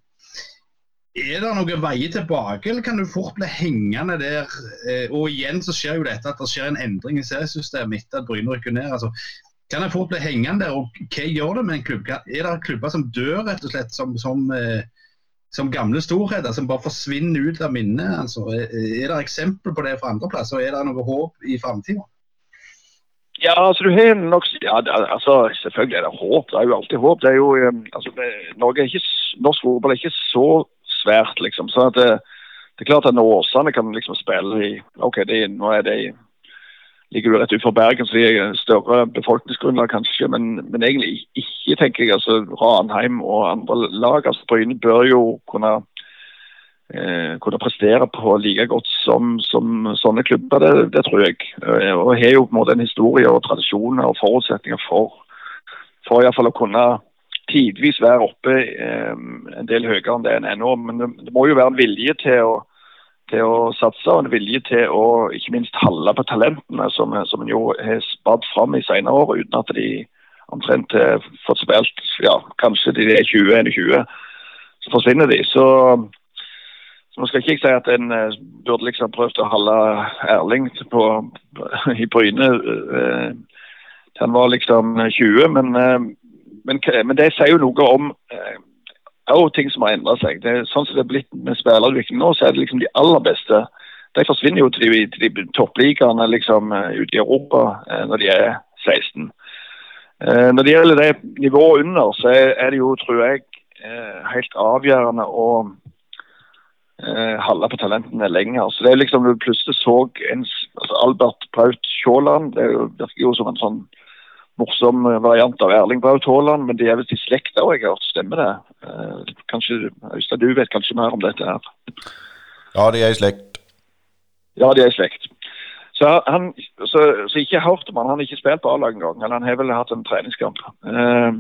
er det noen veier tilbake, eller kan du fort bli hengende der? Eh, og igjen så skjer jo dette at det skjer en endring i seriesystemet etter at Bryne rykker ned. altså kan jeg fort bli hengende der, og hva gjør det med en klubb? Er det klubber som dør, rett og slett, som, som, eh, som gamle storheter, som bare forsvinner ut av minnet? Altså, er det eksempel på det fra andre plasser, og er det noe håp i framtida?
Ja, altså du har nok ja, altså, Selvfølgelig er det håp. Det er jo alltid håp. Det er jo, eh, altså, Norge er ikke, Norsk fotball er ikke så svært, liksom. Så at det, det er klart at når Åsane kan liksom spille i OK, det, nå er det i ligger du rett utenfor Bergen, så de er større befolkningsgrunnlag kanskje, men, men, egentlig ikke, tenker jeg. altså Ranheim og andre lag. altså Bryne bør jo kunne eh, kunne prestere på like godt som, som sånne klubber, det, det, tror jeg. Eh, og har jo på en måte en historie og tradisjoner og forutsetninger for, for iallfall å kunne tidvis være oppe eh, en del høyere enn det en er nå. Men det, må jo være en vilje til å til å satse og en vilje til å ikke minst holde på talentene, som, som en jo har spadd fram i senere år, uten at de omtrent har fått spilt ja, kanskje de er 20-21, så forsvinner de. Så, så nå skal ikke jeg si at en uh, burde liksom prøvd å holde Erling på, i Bryne eh, han var liksom 20, men, uh, men, men, det sier jo noe om òg ting som har endra seg. Det sånn som det er blitt med spillerutvikling nå, så er det liksom de aller beste. De forsvinner jo til de, til de toppligaene liksom, eh, ute i Europa eh, når de er 16. Eh, når det gjelder det nivået under, så er det jo, tror jeg, helt avgjørende å holde på talentene lenger. Så det er liksom Du plutselig så en, altså Albert Braut Sjåland. Det virker jo som en sånn morsom variant av Erling Braut Haaland, men de er visst i slekt òg, jeg har hørt. Stemmer det? Eh, kanskje, Øystein, du vet kanskje mer om dette her?
Ja, de er i slekt.
Ja, de er i slekt. Så, han, så, så ikke hørt om han, han har ikke spilt på A-lag engang. Eller han har vel hatt en treningskamp. Eh,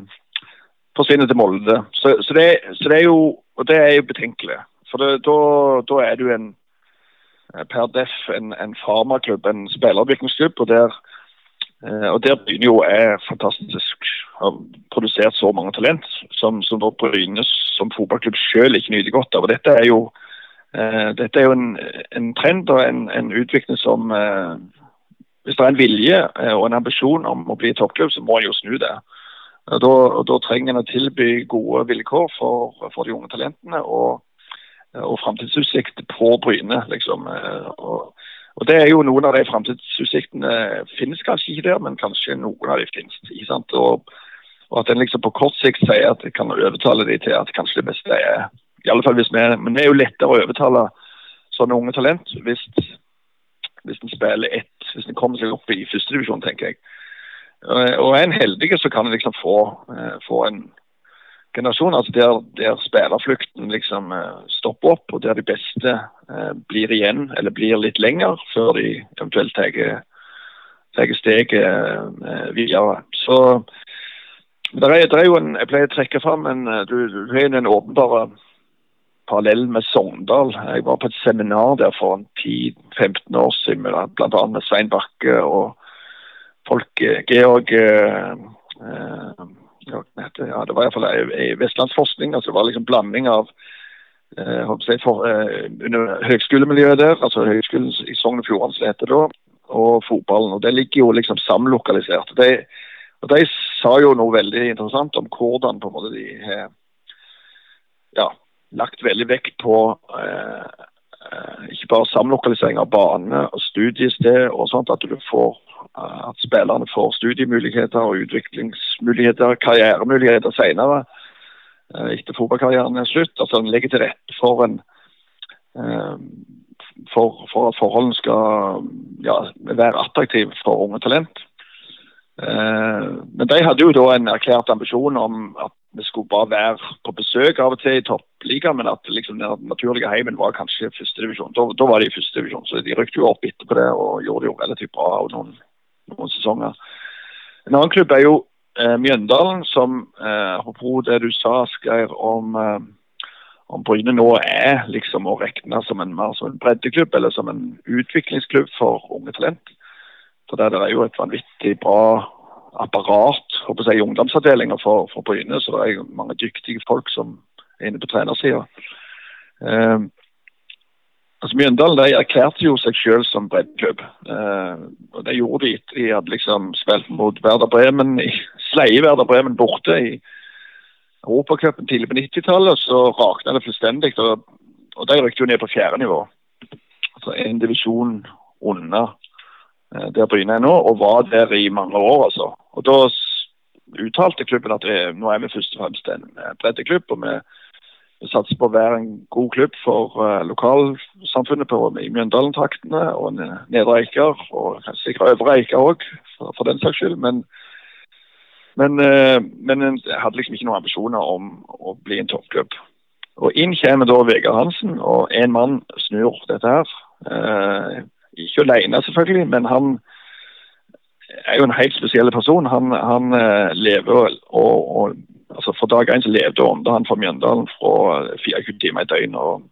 forsvinner til Molde. Så, så, det, så, det, er jo det er jo betenkelig. For da er du en per def en, en farmaklubb, en spillerutviklingsklubb. og der Eh, og Der begynner jo er fantastisk. Har produsert så mange talent som, som Bryne som fotballklubb selv ikke nyter godt av. og Dette er jo, uh, dette er jo en, en, trend og en, en utvikling som uh, Hvis det er en vilje og en ambisjon om å bli toppklubb, så må en jo snu det. Og da, og da, trenger en å tilby gode vilkår for, for de unge talentene og, og framtidsutsikt på Bryne. liksom. og og Det er jo noen av de framtidsutsiktene finnes kanskje ikke der, men kanskje noen av de finnes. ikke sant? Og, og At en liksom på kort sikt sier at det kan overtale de til at kanskje det beste er i alle fall hvis vi, Men det er jo lettere å overtale sånne unge talent hvis, hvis en spiller ett, hvis en kommer seg opp i førstedivisjon, tenker jeg. Og er en heldig, så kan en liksom få, eh, få en generasjon. altså Der, der spillerflukten liksom eh, stopper opp, og der de beste eh, blir igjen, eller blir litt lenger, før de eventuelt tar steget eh, videre. Så det er, det er, jo en, Jeg pleier å trekke fram en eh, du, du har en åpenbar parallell med Sogndal. Jeg var på et seminar der for 10-15 år siden, bl.a. med Svein Bakke og folk Georg eh, ja, det var iallfall vestlandsforskning. altså Det var liksom blanding av eh, jeg, for, eh, under høgskolemiljøet der, altså Høgskolen i Sogn og Fjordane som heter da, og fotballen. og Det ligger jo liksom samlokalisert. De, og de sa jo noe veldig interessant om hvordan på en måte de har ja, lagt veldig vekt på eh, eh ikke bare samlokalisering av bane og studiested og sånt, at du får at spillerne får studiemuligheter og utviklingsmuligheter, karrieremuligheter senere eh, etter fotballkarrieren er slutt. Altså En legger til rette for, en, eh, for, for at forholdene skal ja, være attraktive for unge talent. Eh, men de hadde jo da en erklært ambisjon om at vi skulle bare være på besøk av og til i toppligaen, men at liksom den naturlige heimen var kanskje førstedivisjon. Da, da var de i førstedivisjon, så de rykte jo opp etterpå det og gjorde det jo relativt bra. av noen noen sesonger. En annen klubb er jo eh, Mjøndalen, som eh, apropos det du sa, Asgeir, om, eh, om Bryne nå er liksom å regne som en, mer som en breddeklubb eller som en utviklingsklubb for unge talent. For der det er jo et vanvittig bra apparat håper jeg, i ungdomsavdelinga for, for Bryne. Så det er jo mange dyktige folk som er inne på trenersida. Eh, Altså Mjøndalen de erklærte jo seg selv som breddeklubb. Eh, og Det gjorde de etter de hadde liksom spilt mot Werder Bremen, i sleie Werder Bremen borte i Europacupen tidlig på 90-tallet. Så rakna det fullstendig. Og, og de rykte jo ned på fjerde nivå. Altså en divisjon under eh, der Bryne er nå, og var der i mange år. altså. Og Da uttalte klubben at det, nå er vi først og fremst en breddeklubb. og vi vi satser på å være en god klubb for uh, lokalsamfunnet på, i Mjøndalen-traktene og Nedre Eiker, og sikkert Øvre Eiker òg, for, for, den saks skyld. Men, men, uh, men, jeg hadde liksom ikke noen ambisjoner om å bli en toppklubb. Og Inn kommer da Vegard Hansen, og én mann snur dette her. Uh, ikke alene, selvfølgelig, men han er jo en helt spesiell person. Han, han lever og, og altså For dag én levde Ånde han fra Mjøndalen fra 24 timer i døgnet. og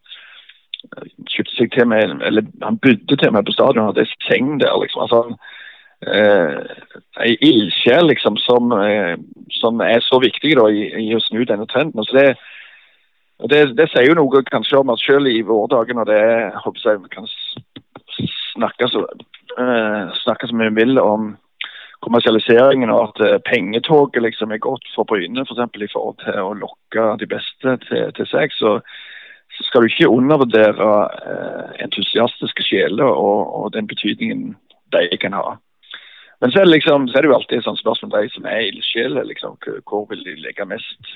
eh, seg til meg, eller Han bodde til meg på stadion, hadde seng der. liksom, altså eh, Ei ildsjel liksom, som, eh, som, er så viktig da, i, i, å snu denne trenden. Altså, det, det, det, sier jo noe kanskje om at selv i våre dager, når det er, håper jeg, kan snakke så, eh, snakke mye vi vil om kommersialiseringen og at uh, pengetoget liksom er godt for Bryne, f.eks. For i forhold til å lokke de beste til, til seg. Så, så, skal du ikke undervurdere eh, entusiastiske sjeler og, og, den betydningen de kan ha. Men så er det, liksom, så er det jo alltid et sånt spørsmål de som er ildsjeler. Liksom, hvor vil de legge mest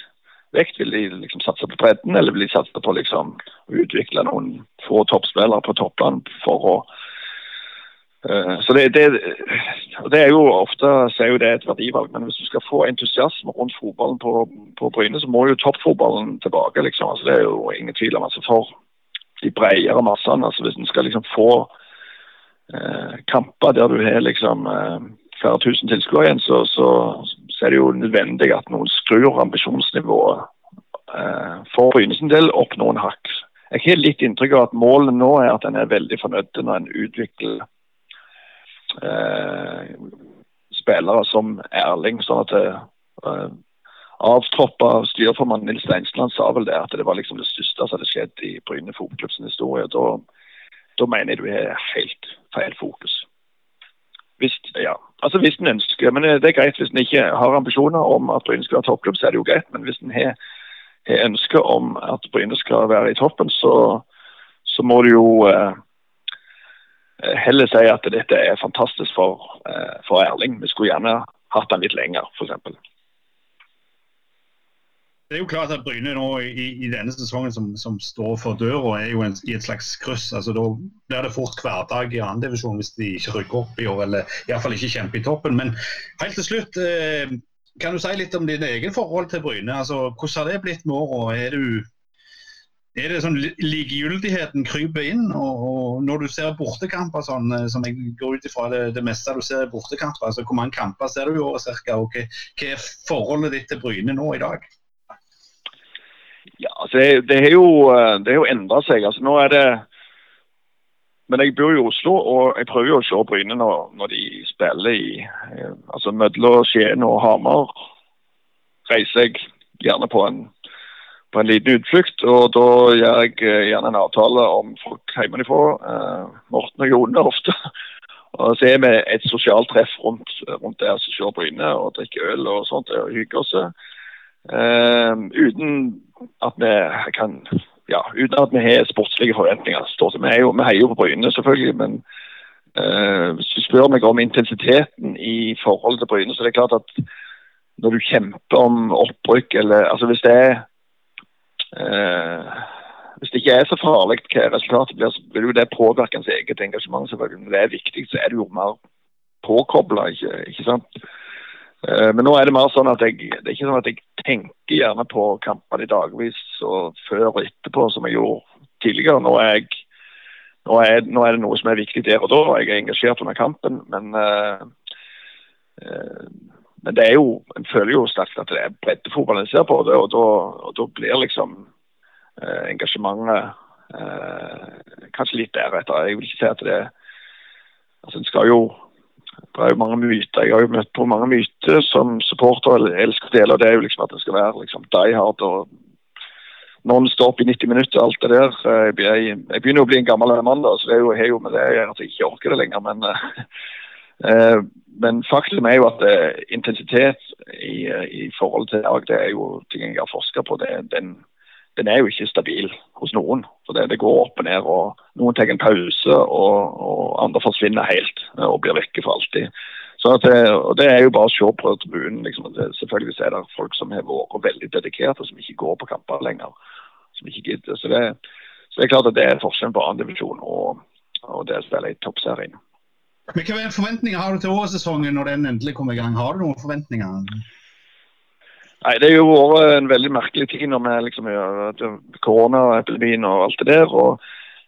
vekt? Vil de liksom satse på bredden, eller vil de satse på liksom, å utvikle noen få toppspillere på toppland for å Eh, så det, det, det, er jo ofte så er jo det et verdivalg, men hvis du skal få entusiasme rundt fotballen på, på Bryne, så må jo toppfotballen tilbake. liksom. Altså, det er jo ingen tvil om. altså For de bredere massene, altså hvis en skal liksom få eh, kamper der du har liksom eh, flere tusen tilskuere igjen, så, så, så, er det jo nødvendig at noen skrur ambisjonsnivået eh, for Bryne sin del opp noen hakk. Jeg har litt inntrykk av at målet nå er at en er veldig fornøyd når en utvikler eh, spillere som Erling. sånn at eh, Avtroppa styreformann Nils Steinsland sa vel det at det var liksom det største som hadde skjedd i Bryne fotballklubbs historie. Da, da, mener jeg du har helt feil fokus. Hvis, ja, altså hvis en ønsker, men Det er greit hvis en ikke har ambisjoner om at Bryne skal være toppklubb, så er det jo greit. Men hvis en har, har ønske om at Bryne skal være i toppen, så, så må du jo eh, heller si at dette er fantastisk for, eh, for Erling. Vi skulle gjerne hatt han litt lenger, f.eks.
Det er jo klart at Bryne nå i, i denne sesongen som, som, står for døra, er jo en, i et slags kryss. altså Da blir det fort hverdag i andredivisjon hvis de ikke rykker opp i år, eller iallfall ikke kjemper i toppen. Men helt til slutt, eh, kan du si litt om din egen forhold til Bryne? altså Hvordan har det blitt med åra? Er du er det sånn likegyldigheten kryper inn. Og, og når du ser bortekamper sånn, eh, som jeg går ut ifra det, det meste du ser bortekamper, altså hvor mange kamper ser du i året ca. Og hva, hva, er forholdet ditt til Bryne nå i dag?
Ja, altså det, det har jo, eh, det jo endra seg. altså nå er det men jeg bor i Oslo, og jeg prøver jo å se Bryne når, når de spiller i eh, altså mellom Skien og Hamar. Reiser jeg gjerne på en på en liten utflukt. og Da gjør jeg eh, gjerne en avtale om folk hjemmefra. Eh, Morten og Jone ofte. Og så er vi et sosialt treff rundt, rundt der som ser Bryne og drikker øl og sånt og hygger oss. Eh, uten at vi kan ja, uten at vi har sportslige forventninger. Vi, er jo, vi heier jo på Bryne, selvfølgelig. Men eh, hvis du spør meg om intensiteten i forhold til Bryne, så er det klart at når du kjemper om opprykk eller altså Hvis det er hvis det ikke er så farlig hva resultatet blir, så vil jo det påvirke ens eget engasjement. selvfølgelig. Når det er viktig, så er du jo mer påkobla, ikke, ikke, sant. Eh, men nå er det mer sånn at jeg det er ikke sånn at jeg tenker gjerne på kampene i dagvis og før og etterpå, som jeg gjorde tidligere. Nå er, jeg, nå er, nå er det noe som er viktig der og da. Jeg er engasjert under kampen. men uh, uh, men det er jo, en føler jo sterkt at det er breddefotball en ser på, det, og da, blir liksom eh, engasjementet eh, kanskje litt deretter. Jeg vil ikke si at det altså en skal jo det er jo mange myter. Jeg har jo møtt på mange myter som supporter elsker å dele. Det er jo liksom at det skal være liksom die hard og non-stop i 90 minutter. alt det der. Jeg, jeg, begynner å bli en gammel mann, da, så det er jo, jeg jo med det at jeg ikke orker det lenger. Men uh, men faktum er jo at uh, intensitet i, uh, i, forhold til dag, det er jo ting jeg har forska på. Det, den, den, er jo ikke stabil hos noen. for det, det, går opp og ned. og Noen tar en pause, og, og andre forsvinner helt og blir vekke for alltid. Så at, og Det er jo bare å se på tribunen. Liksom, selvfølgelig er det folk som har vært veldig dedikerte, som ikke går på kamper lenger. som ikke gidder. Så det, så det er klart at det er forskjellen på andredivisjon og, og det å spille i toppserien.
Men Hvilke forventninger har du til årssesongen når den endelig kommer i gang? Har du noen forventninger?
Nei, Det har jo vært en veldig merkelig tid når vi liksom gjør koronaepidemien og alt det der. og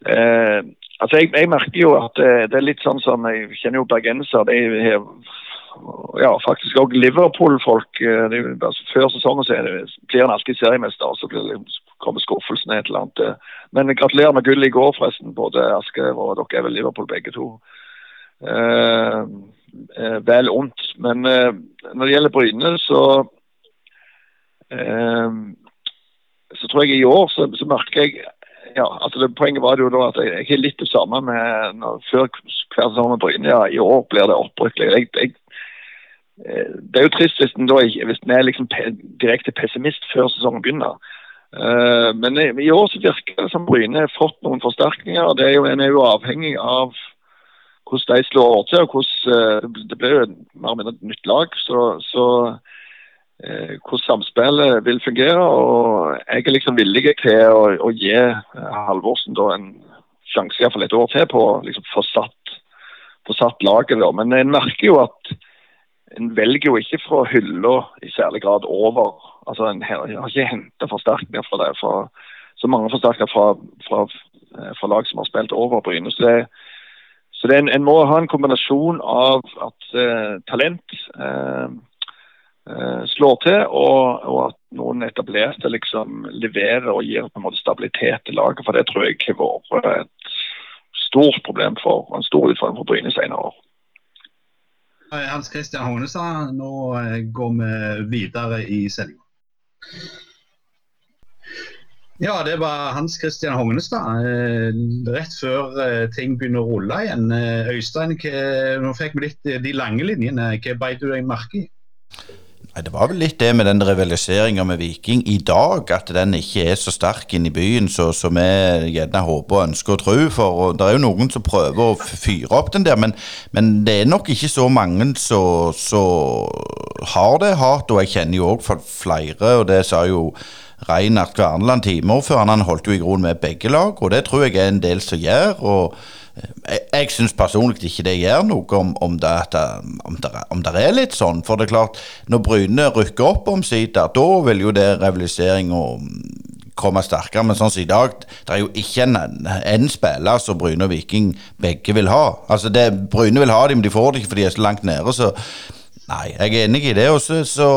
eh, altså jeg, jeg, merker jo at det, det, er litt sånn som Jeg kjenner jo bergensere. De har ja, faktisk òg Liverpool-folk. Eh, altså, før sesongen så det, blir en alltid seriemester, og så blir kommer skuffelsen et eller annet. Men gratulerer med gullet i går, forresten. Både Aske og dere er vel Liverpool begge to. Eh, eh, vel ondt. Men eh, når det gjelder Bryne, så så tror jeg i år så, så merker jeg ja, altså det, Poenget var jo da at jeg, jeg er litt det samme med når, før hver sesong med Bryne. Ja, I år blir det opprykk. Jeg, jeg, eh, det er jo trist hvis en er liksom pe direkte pessimist før sesongen begynner. Uh, men i, i, år så virker det som Bryne har fått noen forsterkninger. Det er jo, En er jo avhengig av hvordan de slår til. og hvordan, uh, Det blir jo mer eller mindre et nytt lag. så, så Eh, hvordan samspillet vil fungere. og Jeg er liksom villig til å, å gi eh, Halvorsen da en sjanse iallfall et år til på å liksom få satt, satt laget. Da. Men en merker jo at en velger jo ikke fra hylla i særlig grad over. altså En har ikke henta forsterkninger fra det. Fra, så mange forsterkninger fra, fra, eh, fra, lag som har spilt over Bryne. Så, det, så det en, en, må ha en kombinasjon av at eh, talent eh, Eh, slår til, og, og, at noen etablerte liksom leverer og gir på en måte stabilitet til laget. For det tror jeg har vært et stort problem for en stor utfordring for Bryne senere år.
Hans Christian Hognestad, nå eh, går vi videre i sendinga. Ja, det var Hans Christian Hognestad. Eh, rett før ting begynner å rulle igjen. Øystein, nå fikk vi litt de lange linjene. Hva beit du deg merke i?
Det var vel litt det med den rivaliseringa med Viking i dag, at den ikke er så sterk inn i byen som vi gjerne håper og ønsker og tror. For det er jo noen som prøver å fyre opp den der, men, men det er nok ikke så mange som har det hardt. Og jeg kjenner jo òg flere, og det sa jo Reinert Kverneland, timeordføreren, han holdt jo i grunnen med begge lag, og det tror jeg er en del som gjør. og jeg, jeg syns personlig ikke det gjør noe om, om, det, om, det, om, det, er litt sånn. For det er klart, når Bryne rykker opp omsider, da vil jo det rivaliseringa komme sterkere. Men sånn som i dag, det er jo ikke en, en spiller som Bryne og Viking begge vil ha. Altså det, Bryne vil ha dem, men de får det ikke fordi de er så langt nede. så Nei, jeg er enig i det. Og så, så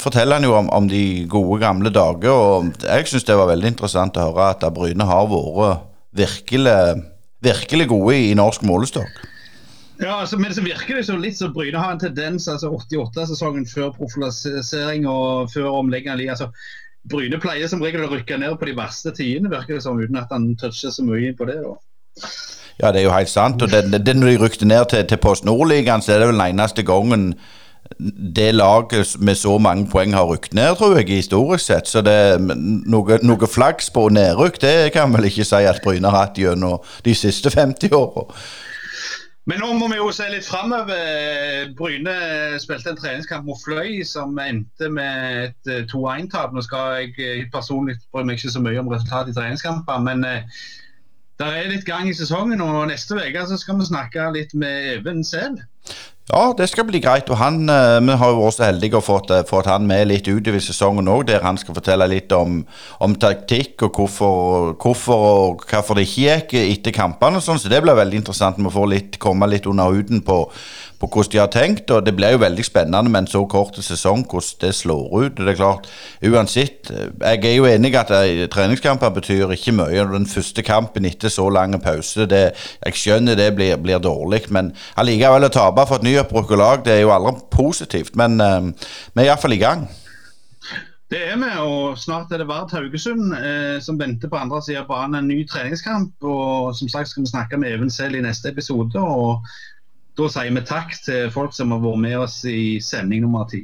forteller han jo om, om, de gode, gamle dager. Og jeg syns det var veldig interessant å høre at Bryne har vært virkelig virkelig gode i, norsk målestokk.
Ja, altså, men så virker det så litt som Bryne har en tendens, altså 88-sesongen før profilisering og før omlegging altså, Bryne pleier som regel å rykke ned på de verste tidene, virker det som, uten at han toucher så mye på det. da.
Ja, det er jo helt sant. og det, det, Når de rykte ned til, til Post Nordligaen, så er det vel den eneste gangen det laget med så mange poeng har rykt ned, tror jeg, historisk sett. Så det, noe, noe flaks på nedrykk, det kan vel ikke si at Bryne har hatt gjennom de siste 50 åra.
Men nå må vi jo se litt framover. Bryne spilte en treningskamp mot Fløy som endte med et 2-1-tap. Nå skal jeg eh, personlig bry meg ikke så mye om resultatet i treningskamper, men eh, det er litt gang i sesongen. Og neste uke skal vi snakke litt med Even Sehl.
Ja, det skal bli greit. og han, uh, Vi har jo vært så heldige å få fått han med litt utover sesongen òg, der han skal fortelle litt om, om taktikk og hvorfor, hvorfor, og hvorfor det ikke gikk etter kampene. og sånn, Så det blir veldig interessant. Vi får litt, komme litt under huden på, på hvordan de har tenkt. og Det blir jo veldig spennende med en så kort sesong, hvordan det slår ut. og det er klart, Uansett, jeg er jo enig at eh, treningskamper betyr ikke mye. Den første kampen etter så lang pause, det, jeg skjønner det blir, blir dårlig, men allikevel å tape for et nyopprykket lag, det er jo aldri positivt. Men uh, vi er iallfall i gang.
Det er vi, og snart er det Vard Haugesund eh, som venter på andre sida av banen. En ny treningskamp. og Som sagt skal vi snakke med Even selv i neste episode. og da sier vi takk til folk som har vært med oss i sending nummer ti.